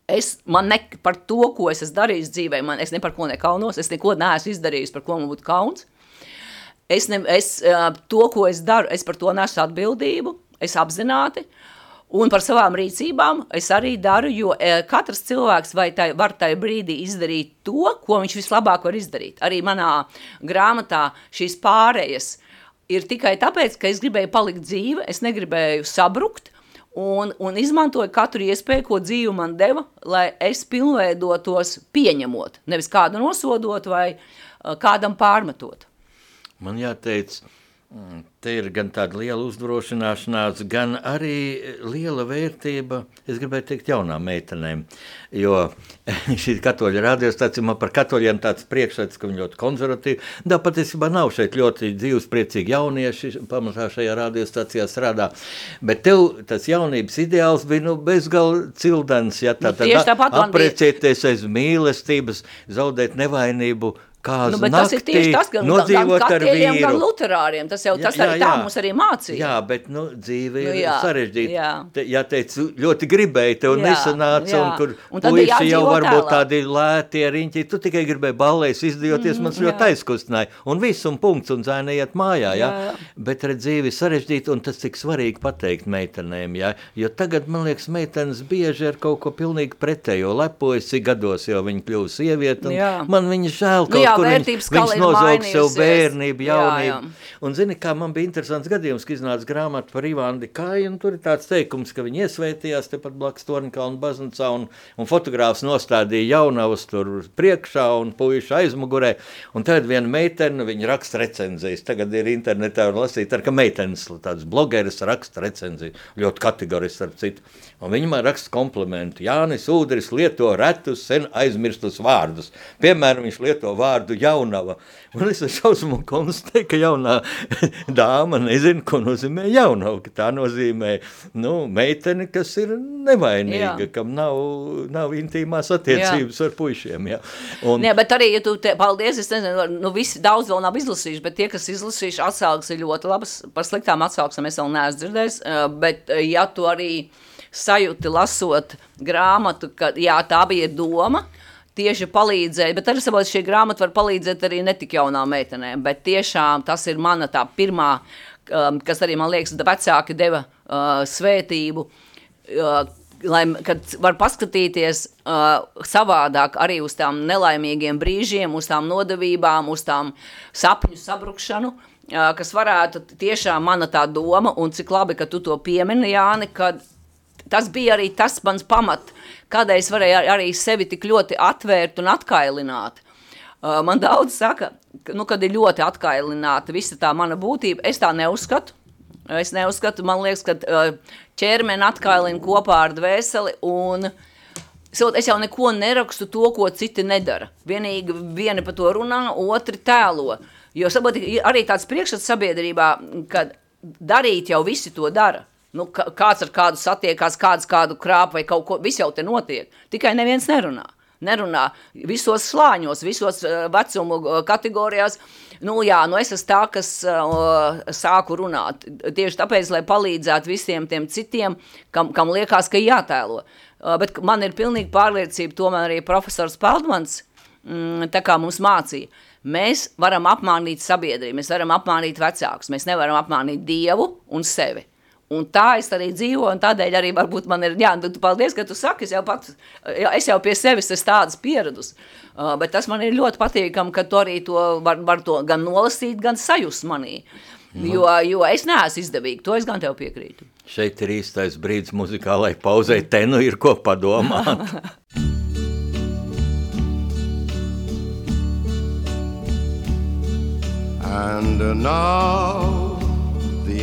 es ne par to, ko es esmu darījis dzīvē, man, es ne par ko nekaunos, es neko neesmu izdarījis, par ko man būtu kauns. Es, ne, es to, ko es daru, es par to nesu atbildību, es apzināti. Un par savām rīcībām es arī daru, jo katrs cilvēks tai, var tajā brīdī izdarīt to, ko viņš vislabāk var izdarīt. Arī manā grāmatā šīs pārējas ir tikai tāpēc, ka es gribēju palikt dzīve, es negribēju sabrukt, un, un izmantoju katru iespēju, ko dzīve man deva, lai es pilnveidotos pieņemot, nevis kādu nosodot vai kādam pārmetot. Man jāteic, Mm, te ir gan tāda liela uzdrošināšanās, gan arī liela vērtība, es gribēju teikt, jaunām meitenēm. Jo šī katoļa radiostācija man par katoļiem tāds priekšstats, ka viņi ļoti konservatīvi. Da patiesībā nav šeit ļoti dzīves priecīgi jaunieši, pamatā šajā radiostācijā strādā. Bet tev tas jaunības ideāls bija nu, bezgal cildens, ja tā nu, tad aprecēties aiz mīlestības, zaudēt nevainību, Kāds nu, tas ir tieši tas, gan, nodzīvot gan vīru. Gan luterāriem, tas jau tas jā, arī jā, tā mums arī mācīja. Jā, bet nu, dzīve ir nu, jā, sarežģīta. Jā. Te, ja teicu, ļoti gribēji, tev jā, nesanāca, jā. un kur un puisi jau varbūt tālāk. tādi lēti riņķi, tu tikai gribēji ballēs izdejoties, mm, mans ļoti aizkustināja. Un viss, un punkts, un zēna iet mājā, jā. jā. Bet redz, dzīve ir sarežģīta, un tas cik svarīgi pateikt meitenēm, jā. Jo tagad, man liekas, meitenes bieži ar kaut ko pilnīgi pretējo lepojas, cik gados jau viņi kļūst sievieti, un jā. man viņa žēl kaut jā, kur viņ, viņš nozaug sev bērnību, jaunību. Jā, jā. Un zini, kā man bija interesants gadījums, ka iznāca grāmata par Ivānu Dikāju, un tur ir tāds teikums, ka viņi iesvētījās tepat blakus Tornkalnu baznīcā, un, un fotogrāfs nostādīja jaunavas tur priekšā un puiši aizmugurē, un tad viena meitene, viņa raksta recenzijas, tagad ir internetā var lasīt, ar ka meitenes, tāds blogeris raksta recenziju, ļoti kategorisks ar citu. Un viņi man raksta komplimentu. Jānis Udris lieto retus, sen aizmirstus vārdus. Piemēram, viņš lieto vārdu jaunava. Un es šausmu konstatēju, ka jaunā dāma nezina, ko nozīmē jaunava. Tā nozīmē nu, meiteni, kas ir nevainīga, jā. kam nav, nav intīmās attiecības jā. ar puišiem. Jā. Un, jā, bet arī, ja tu te, paldies, es nezinu, nu visi daudz vēl nav izlasījuši, bet tie, kas izlasījuši atsauks ir ļoti labas, par sliktām atsauksmēm es vēl neesmu dzirdējis, bet ja tu arī sajūti lasot grāmatu, ka jā, tā bija doma, tieši palīdzēja, bet arī saprot, šī grāmata var palīdzēt arī netik jaunām meitenēm, bet tiešām tas ir mana tā pirmā, um, kas arī man liekas, vecāki deva uh, svētību, uh, lai, var paskatīties uh, savādāk arī uz tām nelaimīgiem brīžiem, uz tām nodevībām, uz tām sapņu sabrukšanu, uh, kas varētu tiešām mana tā doma, un cik labi, ka tu to piemini, Jāni, kad tas bija arī tas mans pamat, kādēļ es varēju arī sevi tik ļoti atvērt un atkailināt. Uh, man daudz saka, ka, nu, kad ir ļoti atkailināta visa tā mana būtība, es tā neuzskatu. Es neuzskatu, man liekas, ka uh, ķermeni atkailina kopā ar dvēseli un Es jau neko nerakstu to, ko citi nedara. Vienīgi vieni par to runā, otri tēlo. Jo saprot, arī tāds priekšstats sabiedrībā, kad darīt jau visi to dara. Nu, kāds ar kādu satiekās, kāds kādu krāp vai kaut ko, viss jau te notiek. Tikai neviens nerunā. Nerunā visos slāņos, visos uh, vecumu uh, kategorijās. Nu, jā, nu es esmu tā, kas uh, sāku runāt. Tieši tāpēc, lai palīdzētu visiem tiem citiem, kam, kam liekas, ka jātēlo. Uh, bet man ir pilnīgi pārliecība, tomēr arī profesors Peldmans mm, tā kā mums mācīja. Mēs varam apmānīt sabiedrību, mēs varam apmānīt vecākus, mēs nevaram apmānīt Dievu un sevi. Un tā es arī dzīvoju, un tādēļ arī varbūt man ir, jā, nu, tu paldies, ka tu saki, es jau, pat, es jau pie sevis esmu tādas pieredus, uh, bet tas man ir ļoti patīkam, ka tu arī to var, var to gan nolasīt, gan sajust manī, man. jo, jo es neesmu izdevīgi, to es gan tev piekrītu. Šeit ir īstais brīdis muzikālai pauzei, te nu ir ko padomāt. And now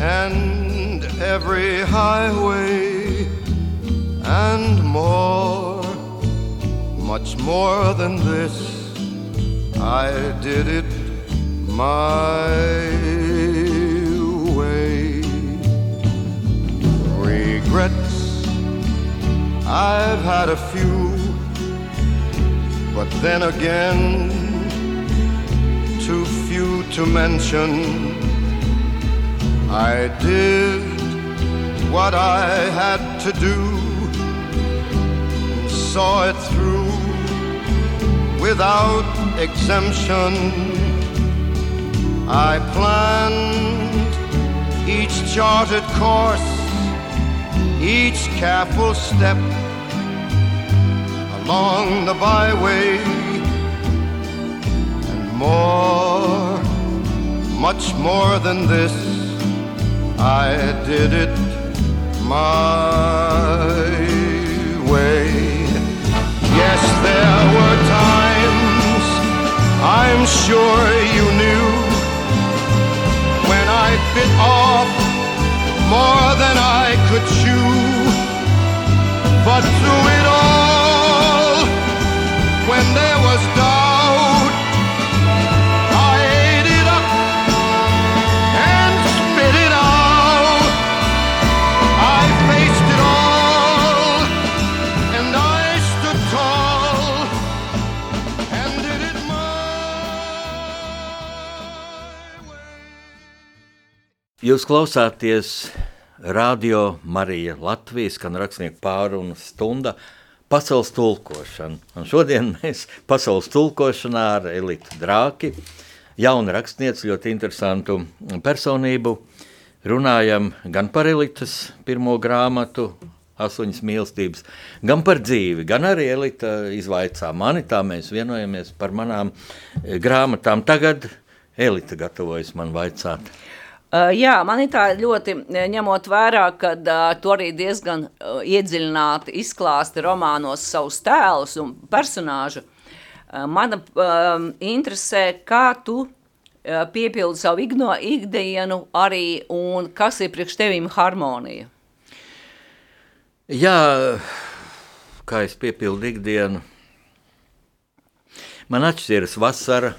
and every highway and more, much more than this. I did it my way. Regrets, I've had a few, but then again, too few to mention. I did what I had to do, saw it through without exemption. I planned each charted course, each careful step along the byway, and more, much more than this, I did it my way. Yes, there were times I'm sure you knew when I bit off more than I could chew. But through Jūs klausāties radio Marija Latvijas, kan rakstnieku pārunu stunda pasaules tulkošana. Un šodien mēs pasaules tulkošanā ar Elitu Drāki, jaunu rakstnieci, ļoti interesantu personību, runājam gan par Elitas pirmo grāmatu, astoņas mīlestības, gan par dzīvi, gan arī Elita izvaicā mani, tā mēs vienojamies par manām eh, grāmatām. Tagad Elita gatavojas man vaicāt. Uh, jā, man ir tā ļoti ņemot vērā, ka uh, tu arī diezgan uh, iedziļināti izklāsti romānos savus tēlus un personāžu. Uh, mana uh, interesē, kā tu uh, piepildi savu igno, ikdienu arī un kas ir priekš tevīm harmonija. Jā, kā es piepildu ikdienu, man atšķiras vasara,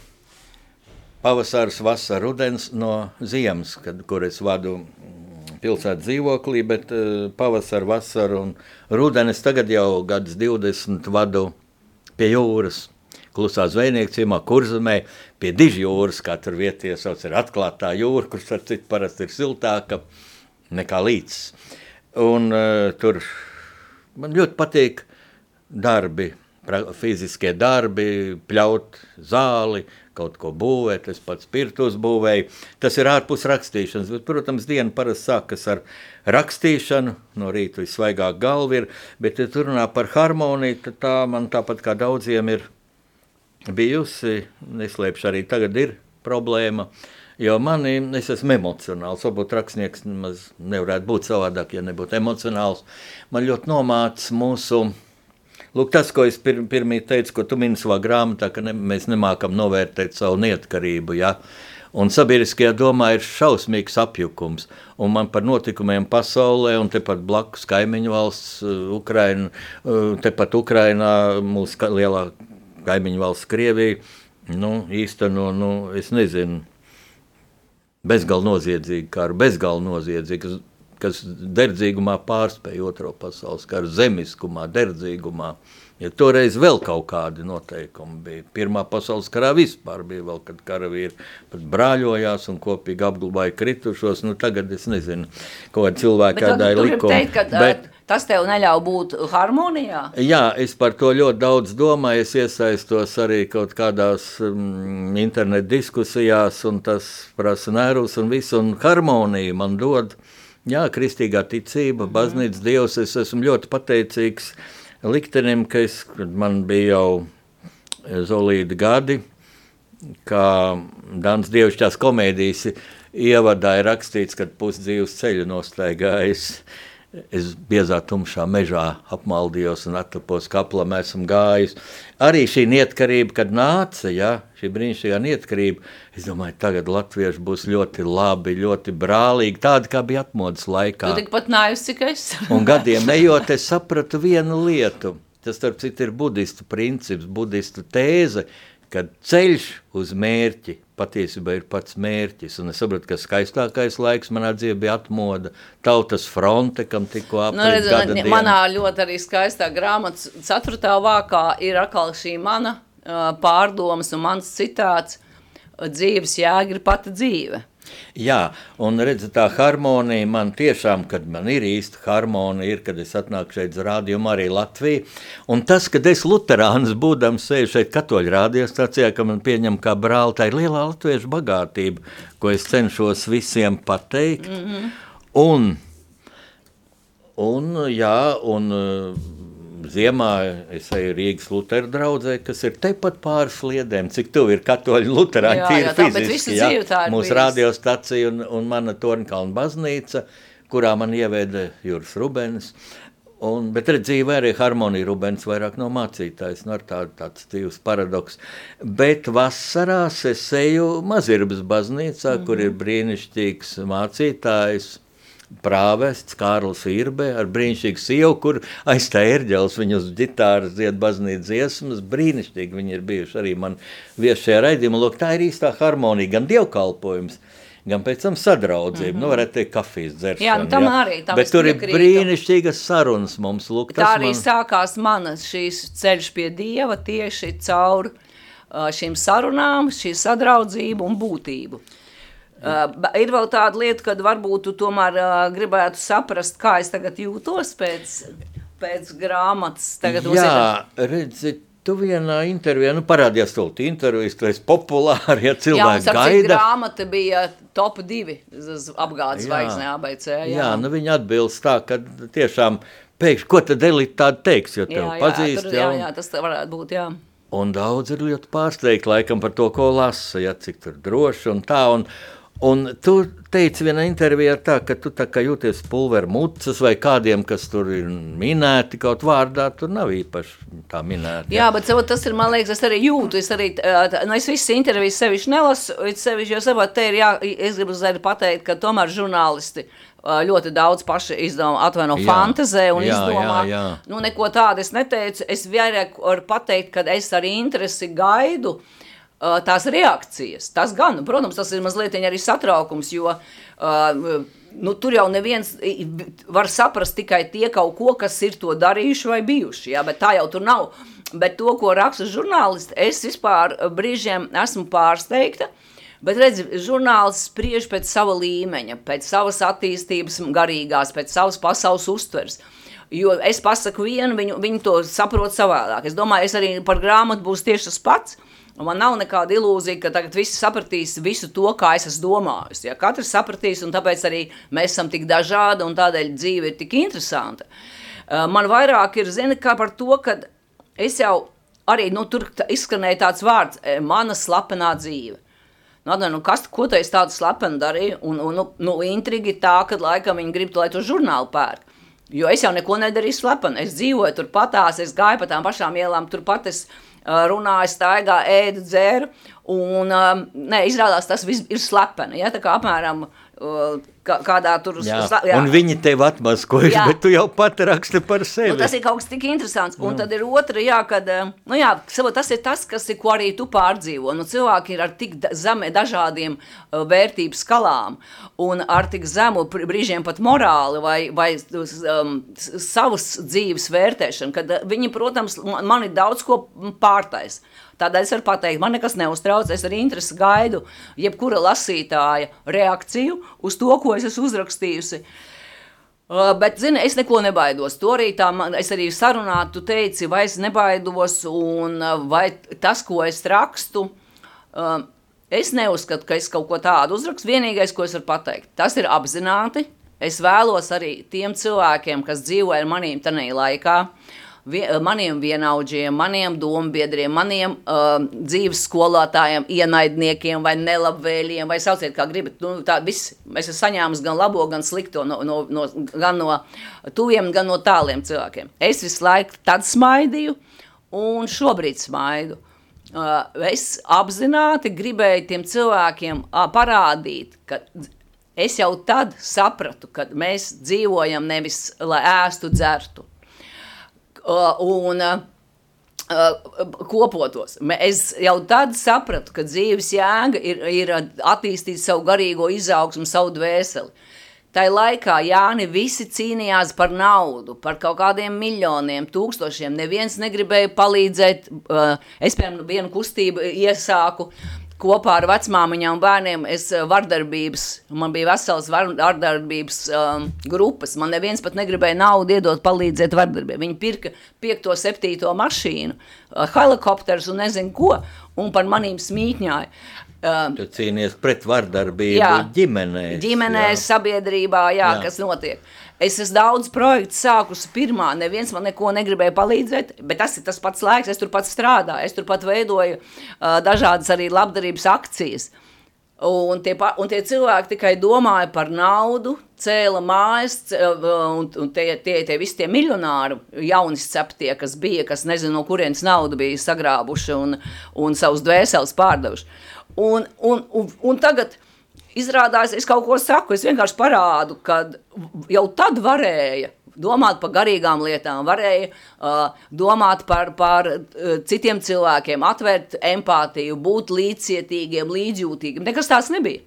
pavasaris, vasara, rudens no ziemas, kad, kur es vadu mm, pilsētas dzīvoklī, bet uh, pavasara, vasara un rudenis tagad jau gadus 20 vadu pie jūras. Klusā zvejnieka ciemā, kurzemē, pie diži jūras, kā tur vietie sauc, ir atklātā jūra, kur ar citu parasti ir siltāka nekā līdz. Un uh, tur man ļoti patīk darbi, pra, fiziskie darbi, pļaut zāli, kaut ko būvēt, es pats pirtus būvēju. Tas ir ārpus rakstīšanas, bet, protams, diena parasti sākas ar rakstīšanu, no rīta visvaigāk galva ir, bet, ja tur runā par harmoniju, tad tā man tāpat kā daudziem ir bijusi, neslēpšu arī tagad ir problēma, jo mani, es esmu emocionāls, varbūt rakstnieks nemaz nevarētu būt savādāk, ja nebūtu emocionāls. Man ļoti nomāc mūsu, lūk tas, ko es pir, pirmī teicu, ko tu mini savā grāmatā, ka ne, mēs nemākam novērtēt savu neatkarību, ja? Un sabiedriskajā domā ir šausmīgs apjukums. Un man par notikumiem pasaulē, un tepat blakus kaimiņu valsts, uh, Ukraina, uh, tepat Ukrainā, mūsu ka- lielā kaimiņu valsts Krievija, nu, īsteno, nu, es nezinu, bezgalīgi noziedzīgu karu, bezgalīgi noziedzīgu, kas, derdzīgumā pārspēja otro pasaules karu, zemiskumā, derdzīgumā. Ja toreiz vēl kaut kādi noteikumi bija. Pirmā pasaules karā vispār bija vēl, kad karavīri pat brāļojās un kopīgi apglabāja kritušos. Nu, tagad es nezinu, ko Bet kādai likumi. teikt, ka Bet. Tas tev neļauj būt harmonijā. Jā, es par to ļoti daudz domāju. Es iesaistos arī kaut kādās mm, internetu diskusijās, un tas prasa nervus un visu, un harmoniju man dod. Jā, kristīgā ticība, baznīcas dievs. Es esmu ļoti pateicīgs liktenim, ka es, man bija jau zolīti gadi, kā Dans Dievišķās komēdijas ievadā ir rakstīts, kad pusdzīvs ceļu nostaigājis. Es biezā tumšā mežā apmaldījos un atlapos kaplam esmu gājis. Arī šī neatkarība, kad nāca, ja, šī brīnišķīgā neatkarība, es domāju, tagad latvieši būs ļoti labi, ļoti brālīgi, tādi, kā bija atmodas laikā. Tu tikpat nājus, cik es. Un gadiem ejot, es sapratu vienu lietu. Tas, starp citu, ir budistu princips, budistu tēze, kad ceļš uz mērķi patiesībā ir pats mērķis. Un es saprotu, ka skaistākais laiks manā dzīvē bija atmoda, tautas fronte, kam tikko Nu, apgādājās. redz, manā ļoti arī skaistā grāmatā, 4. vākā, ir atkal šī mana pārdomas un mans citāts. Dzīves jēga ir pati dzīve. Jā, un redziet, tā harmonija man tiešām, kad man ir īsta harmonija, ir, kad es atnāku šeit uz rādījumu arī Latviju. Un tas, kad es luterāns būdams sēžu šeit katoļu rādījostācijā, ka man pieņem kā brāli, tā ir lielā latviešu bagātība, ko es cenšos visiem pateikt. Mm -hmm. Un, un, jā, un ziemā es eju Rīgas Lutera draudzē, kas ir tepat pāris sliedēm, cik tuvu ir katoļu luterāņi, Jā, jā, tā, fiziski, jā. tā ir Mūsu radiostacija un, un mana Tornkalna baznīca, kurā man ieveda Juris Rubens. Un, bet dzīvē arī harmonija Rubens vairāk no mācītājs, nu tādu tāds dzīves paradoks. Bet vasarās es eju Mazirbas baznīcā, mm -hmm. kur ir brīnišķīgs mācītājs, prāvests Kārlis Irbe ar brīnišķīgu sievu, kur aiz tā ērģeles viņu uz ģitāras dzied baznīcas dziesmas. Brīnišķīgi viņi ir bijuši arī man viesi šajā raidījumā. Lūk, tā ir īstā harmonija, gan dievkalpojums, gan pēc tam sadraudzība. Mm -hmm. Nu, varētu teikt, kafijas dzeršana. Jā, nu tam arī, tam Bet tur ir piekrītu. brīnišķīgas sarunas mums. Lūk, Tā arī man... sākās manas šīs ceļš pie Dieva tieši caur šīm sarunām, šī sadraudzību un būtību. Uh, ir vēl tāda lieta, kad varbūt tu tomēr uh, gribētu saprast, kā es tagad jūtos pēc, pēc grāmatas. Tagad Jā, redzi, tu vienā intervijā, nu parādījās to intervijas, tu esi populāri, ja ir, jā, un gaida. grāmata bija top divi apgādes Jā. zvaigznē ABC. Jā, Jā, nu viņi atbilst tā, ka tiešām pēkšņi, ko tad Elita tāda teiks, jo tev jā, jā, pazīst, tur, jā, jā, tas varētu būt, jā. un daudz ir ļoti pārsteigti laikam par to, ko lasa, ja cik tur droši un tā, un, un tu teici vienā intervijā tā, ka tu tā kā jūties pulver mucas vai kādiem, kas tur ir minēti kaut vārdā, tur nav īpaši tā minēti. Jā, bet savu, tas ir, man liekas, es arī jūtu. Es arī, nu, es visas intervijas sevišķi nelasu, sevišķi, jo saprot, te ir jā, es gribu arī pateikt, ka tomēr žurnālisti ļoti daudz paši izdomā, atvaino Jā. fantazē un Jā, izdomā. jā, jā. Nu, neko tādu es neteicu. Es vairāk varu pateikt, ka es ar interesi gaidu ā, tās reakcijas. Tas gan, protams, tas ir mazliet arī satraukums, jo uh, nu, tur jau neviens var saprast tikai tie kaut ko, kas ir to darījuši vai bijuši. Jā, bet tā jau tur nav. Bet to, ko raksta žurnālisti, es vispār brīžiem esmu pārsteigta. Bet redziet, žurnālists spriež pēc sava līmeņa, pēc savas attīstības, garīgās, pēc savas pasaules uztveres. Jo es pasaku vienu, viņu, viņi to saprot savādāk. Es domāju, es arī par grāmatu būs tieši tas pats. Man nav nekāda ilūzija, ka tagad visi sapratīs visu to, kā es esmu domājis. Ja? Katrs sapratīs, un tāpēc arī mēs esam tik dažādi, un tādēļ dzīve ir tik interesanta. Uh, Man vairāk ir zina, par to, ka es jau arī nu, tur tā- izskanēja tāds vārds, eh, mana slepenā dzīve. Nu, Atvaino, nu, kas, ko tu esi tādu slepenu darīji? Un, un, nu, nu, intriga ir tā, ka laikam viņi grib, lai to žurnālu pērk. Jo es jau neko nedarīju slepeni. Es dzīvoju turpatās, es gāju pa tām pašām ielām, turpat es runāju, staigāju, ēdu, dzēru. Un, um, nē, izrādās, tas viss ir slepeni. Ja? Tā kā apmēram uh, kā, kādā tur Jā, sla- un viņi tev atmaskojas, Jā. bet tu jau pat raksti par sevi. Nu, tas ir kaut kas tik interesants. Un tad ir otra, jā, kad, eh, nu, jā, tas ir tas, kas ir, ko arī tu pārdzīvo. Nu, cilvēki ir ar tik zeme, dažādiem uh, vērtību skalām un ar tik zemu brīžiem pat morāli vai, vai um, savas dzīves vērtēšanu, kad eh, viņi, protams, man, mani daudz ko pārtais. Tādēļ es varu pateikt, man nekas neuztrauc. Es ar interesi gaidu jebkura lasītāja reakciju uz to, ko es esmu uzrakstījusi. Uh, bet, zini, es neko nebaidos. To arī tā, man, es arī sarunā, tu teici, vai es nebaidos, un uh, vai tas, ko es rakstu, uh, es neuzskatu, ka es kaut ko tādu uzrakstu. Vienīgais, ko es varu pateikt, tas ir apzināti. Es vēlos arī tiem cilvēkiem, kas dzīvo ar manīm tajā laikā, vie, maniem vienaudžiem, maniem dombiedriem, maniem uh, dzīves skolotājiem, ienaidniekiem vai nelabvēliem, vai sauciet, kā gribat. Nu, tā viss, es esmu saņēmis gan labo, gan slikto, no, no, no, gan no tuviem, gan no tāliem cilvēkiem. Es visu laiku tad smaidīju, un šobrīd smaidu. Uh, es apzināti gribēju tiem cilvēkiem uh, parādīt, ka es jau tad sapratu, ka mēs dzīvojam nevis lai ēstu, dzertu. Uh, un uh, kopotos. Es jau tad sapratu, ka dzīves jēga ir, ir attīstīt savu garīgo izaugsmu, savu dvēseli. Tā laikā Jāni visi cīnījās par naudu, par kaut kādiem miljoniem, tūkstošiem. Neviens negribēja palīdzēt. Es, piemēram, vienu kustību iesāku kopā ar vecmāmiņām un bērniem es eh, vardarbības, man bija vesels vardarbības um, grupas, man neviens pat negribēja naudu iedot palīdzēt vardarbiem. Viņi pirka piekto, septīto mašīnu, uh, helikopterus un nezinu ko, un par manīm smītņāja. Um, tu cīnies pret vardarbību jā, ģimenēs. Ģimenēs, jā. sabiedrībā, jā, jā. kas notiek. Es esmu daudz projektu sākusi pirmā, neviens man neko negribēja palīdzēt, bet tas ir tas pats laiks, es tur pats strādāju, es tur pat veidoju uh, dažādas arī labdarības akcijas. Un tie, un tie cilvēki tikai domāja par naudu, cēla mājas, un, un tie, tie, tie visi tie miljonāri, jauni ceptie, kas bija, kas nezinu, no kurienes naudu bija sagrābuši un, un savus dvēseles pārdevuši. Un, un, un, un tagad Izrādās, es kaut ko saku, es vienkārši parādu, ka jau tad varēja domāt par garīgām lietām, varēja uh, domāt par, par uh, citiem cilvēkiem, atvērt empātiju, būt līdzcietīgiem, līdzjūtīgiem. Nekas tāds nebija.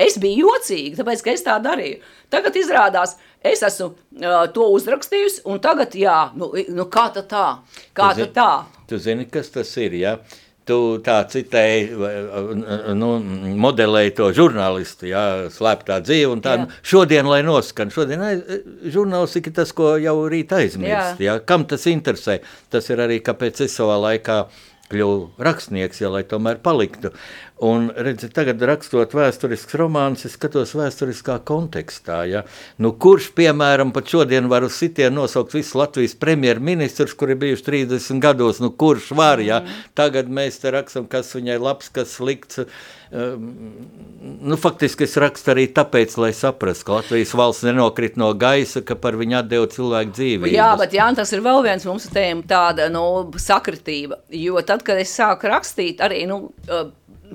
Es biju jocīga, tāpēc, ka es tā darīju. Tagad izrādās, es esmu uh, to uzrakstījusi, un tagad, jā, nu, nu kā tā tā? Kā tu tā? Tu zini, kas tas ir? Ja? Tu tā citēji, nu, modelēji to žurnālistu, jā, slēptā dzīve, un tā, jā. šodien, lai noskan, šodien aiz, žurnālistika tas, ko jau rīt aizmirst, jā. jā, kam tas interesē, tas ir arī, kāpēc es savā laikā kļuvu rakstnieks, ja lai tomēr paliktu. Un, redzi, tagad rakstot vēsturisks romāns, es skatos vēsturiskā kontekstā. Ja? Nu, kurš, piemēram, pat šodien var uz sitienu nosaukt visus Latvijas premjerministrus, kuri bijuši 30 gados, nu kurš var, ja? Mm. Tagad mēs te rakstam, kas viņai labs, kas slikts. Um, nu, faktiski es rakstu arī tāpēc, lai saprastu, ka Latvijas valsts nenokrit no gaisa, ka par viņu atdeva cilvēku dzīvību. Jā, bet jā, tas ir vēl viens mums tēma tāda, nu, sakritība, jo tad, kad es sāku rakstīt, arī, nu,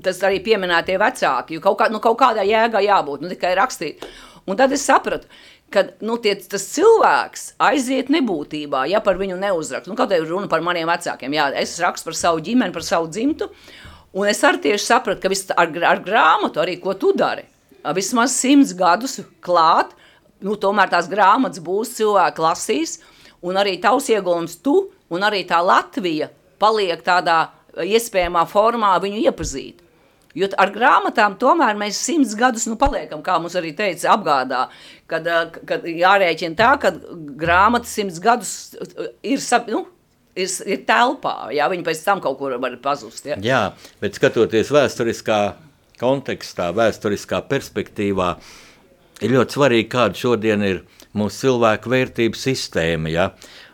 tas arī pieminētie vecāki, jo kaut, kā, nu, kaut kādā jēgā jābūt, nu tikai rakstīt. Un tad es sapratu, ka nu, tie, tas cilvēks aiziet nebūtībā, ja par viņu neuzrakstu. Nu, kā ir runa par maniem vecākiem, jā, es rakstu par savu ģimeni, par savu dzimtu, un es arī tieši sapratu, ka vis, ar, ar grāmatu arī, ko tu dari, vismaz simts gadus klāt, nu, tomēr tās grāmatas būs, cilvēki lasīs, un arī tavs ieguldījums tu, un arī tā Latvija paliek tādā iespējamā formā viņu iepazīt. Jo ar grāmatām tomēr mēs simts gadus nu, paliekam, kā mums arī teica, apgādā. Kad, eh, kad jārēķina tā, ka grāmata simts gadus eh, ir, nu, ir, ir telpā, jā, viņi pēc tam kaut kur var pazust. Ja? Jā, bet skatoties vēsturiskā kontekstā, vēsturiskā perspektīvā, ir ļoti svarīgi, kāda šodien ir mūsu cilvēku vērtību sistēma. Ja?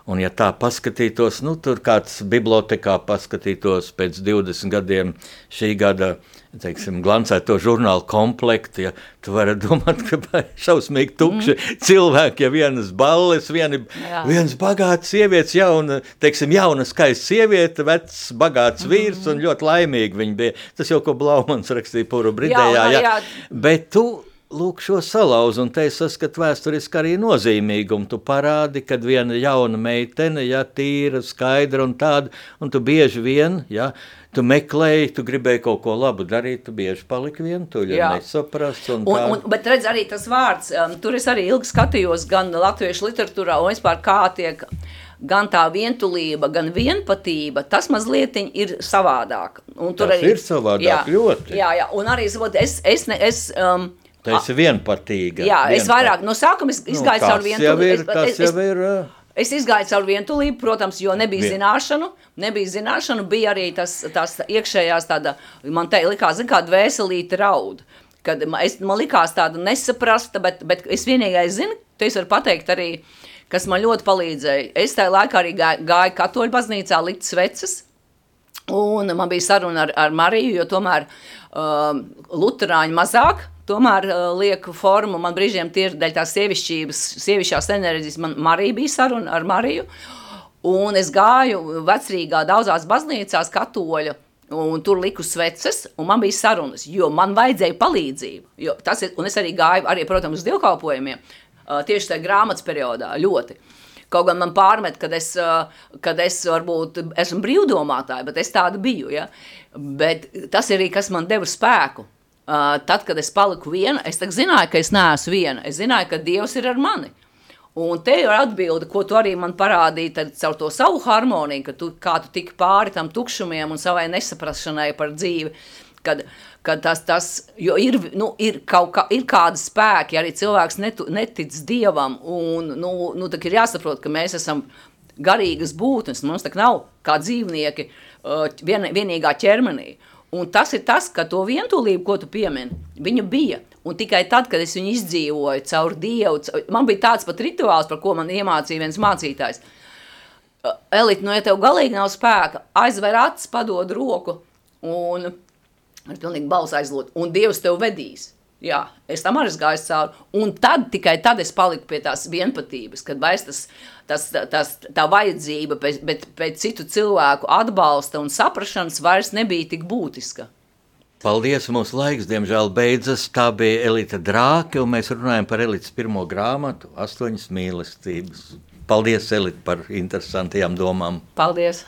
Un, ja tā paskatītos, nu, tur kāds bibliotekā paskatītos pēc 20 gadiem šī gada teiksim, glancēto žurnālu komplektu, ja tu vari domāt, ka šausmīgi tukši mm. cilvēki, ja vienas balles, vieni, Jā. viens bagāts sievietes, jauna, teiksim, jauna skaista sieviete, vecs bagāts vīrs mm. un ļoti laimīgi viņi bija. Tas jau, ko Blaumans rakstīja puru bridējā, jā, jā. bet tu lūk, šo salauzu, un te es saskatu vēsturiski arī nozīmīgumu. Tu parādi, kad viena jauna meitene, ja tīra, skaidra un tāda, un tu bieži vien, ja, tu meklēji, tu gribēji kaut ko labu darīt, tu bieži paliki vientuļi, ja nesaprast. Un un, un, bet redz arī tas vārds, um, tur es arī ilgi skatījos gan latviešu literatūrā, un vispār kā tiek gan tā vientulība, gan vienpatība, tas mazliet ir savādāk. Un tur tas arī, ir savādāk jā, ļoti. Jā, jā, un arī, es, es, ne, es um, Tas ir vienpatīga. Jā, es vienpat- vairāk no sākuma iz- Nu, izgāju tas caur jau vientulību. ir, Es- es- ā, Es izgāju caur vientulību, protams, jo nebija Vien- zināšanu, nebija zināšanu, bija arī tas, tas iekšējās tāda, man te likās, zin kā dvēselīte raud. Kad es, man likās tāda nesaprasta, bet, bet es vienīgais zinu, te es varu pateikt arī, kas man ļoti palīdzēja. Es tajā laikā arī gāju, gāju katoļu baznīcā likt sveces, Un man bija saruna ar, ar Mariju, jo tomēr um, Lutāņi mazāk. Tomēr uh, lieku formu, man brīžiem tie ir dēļ tās sievišķības, sievišķās enerģijas. Man Marija bija saruna ar Mariju. Un es gāju vecrīgā daudzās baznīcās katoļu. Un tur liku sveces, un man bija sarunas, jo man vajadzēja palīdzību. Jo tas ir, un es arī gāju, arī, protams, uz dievkalpojumiem, uh, tieši tajā grāmatas periodā ļoti. Kaut gan man pārmet, kad es, uh, kad es varbūt esmu brīvdomātāja, bet es tāda biju. Ja? Bet tas ir arī, kas man deva spēku. Uh, tad, kad es paliku viena, es zināju, ka es neesmu viena. Es zināju, ka Dievs ir ar mani. Un te ir atbilde, ko tu arī man parādīji caur to savu harmoniju, ka tu, kā tu tiki pāri tam tukšumiem un savai nesaprašanai par dzīvi. Kad, kad tas, tas, ir, nu, ir, kaut kā, ir kādi spēki, arī cilvēks netu, netic dievam, un nu, nu, ir jāsaprot, ka mēs esam garīgas būtnes, mums tā nav kā dzīvnieki uh, vien, vienīgā ķermenī. Un tas ir tas, ka to vientulību, ko tu piemini, viņa bija. Un tikai tad, kad es viņu izdzīvoju caur Dievu, caur, man bija tāds pat rituāls, par ko man iemācīja viens mācītājs. Uh, Elite, nu, ja tev galīgi nav spēka, aizver acis, padod roku un ar pilnīgi balsu aizlot, un Dievs tev vedīs. Jā, es tam arī gāju cauri. Un tad, tikai tad es paliku pie tās vienotības, kad vairs tas, tas, tas, tā vajadzība pēc, bet, pēc citu cilvēku atbalsta un saprašanas vairs nebija tik būtiska. Paldies, mūsu laiks, diemžēl, beidzas. Tā bija Elita Drāke, un mēs runājam par Elitas pirmo grāmatu, Astoņas mīlestības. Paldies, Elita, par interesantajām domām. Paldies!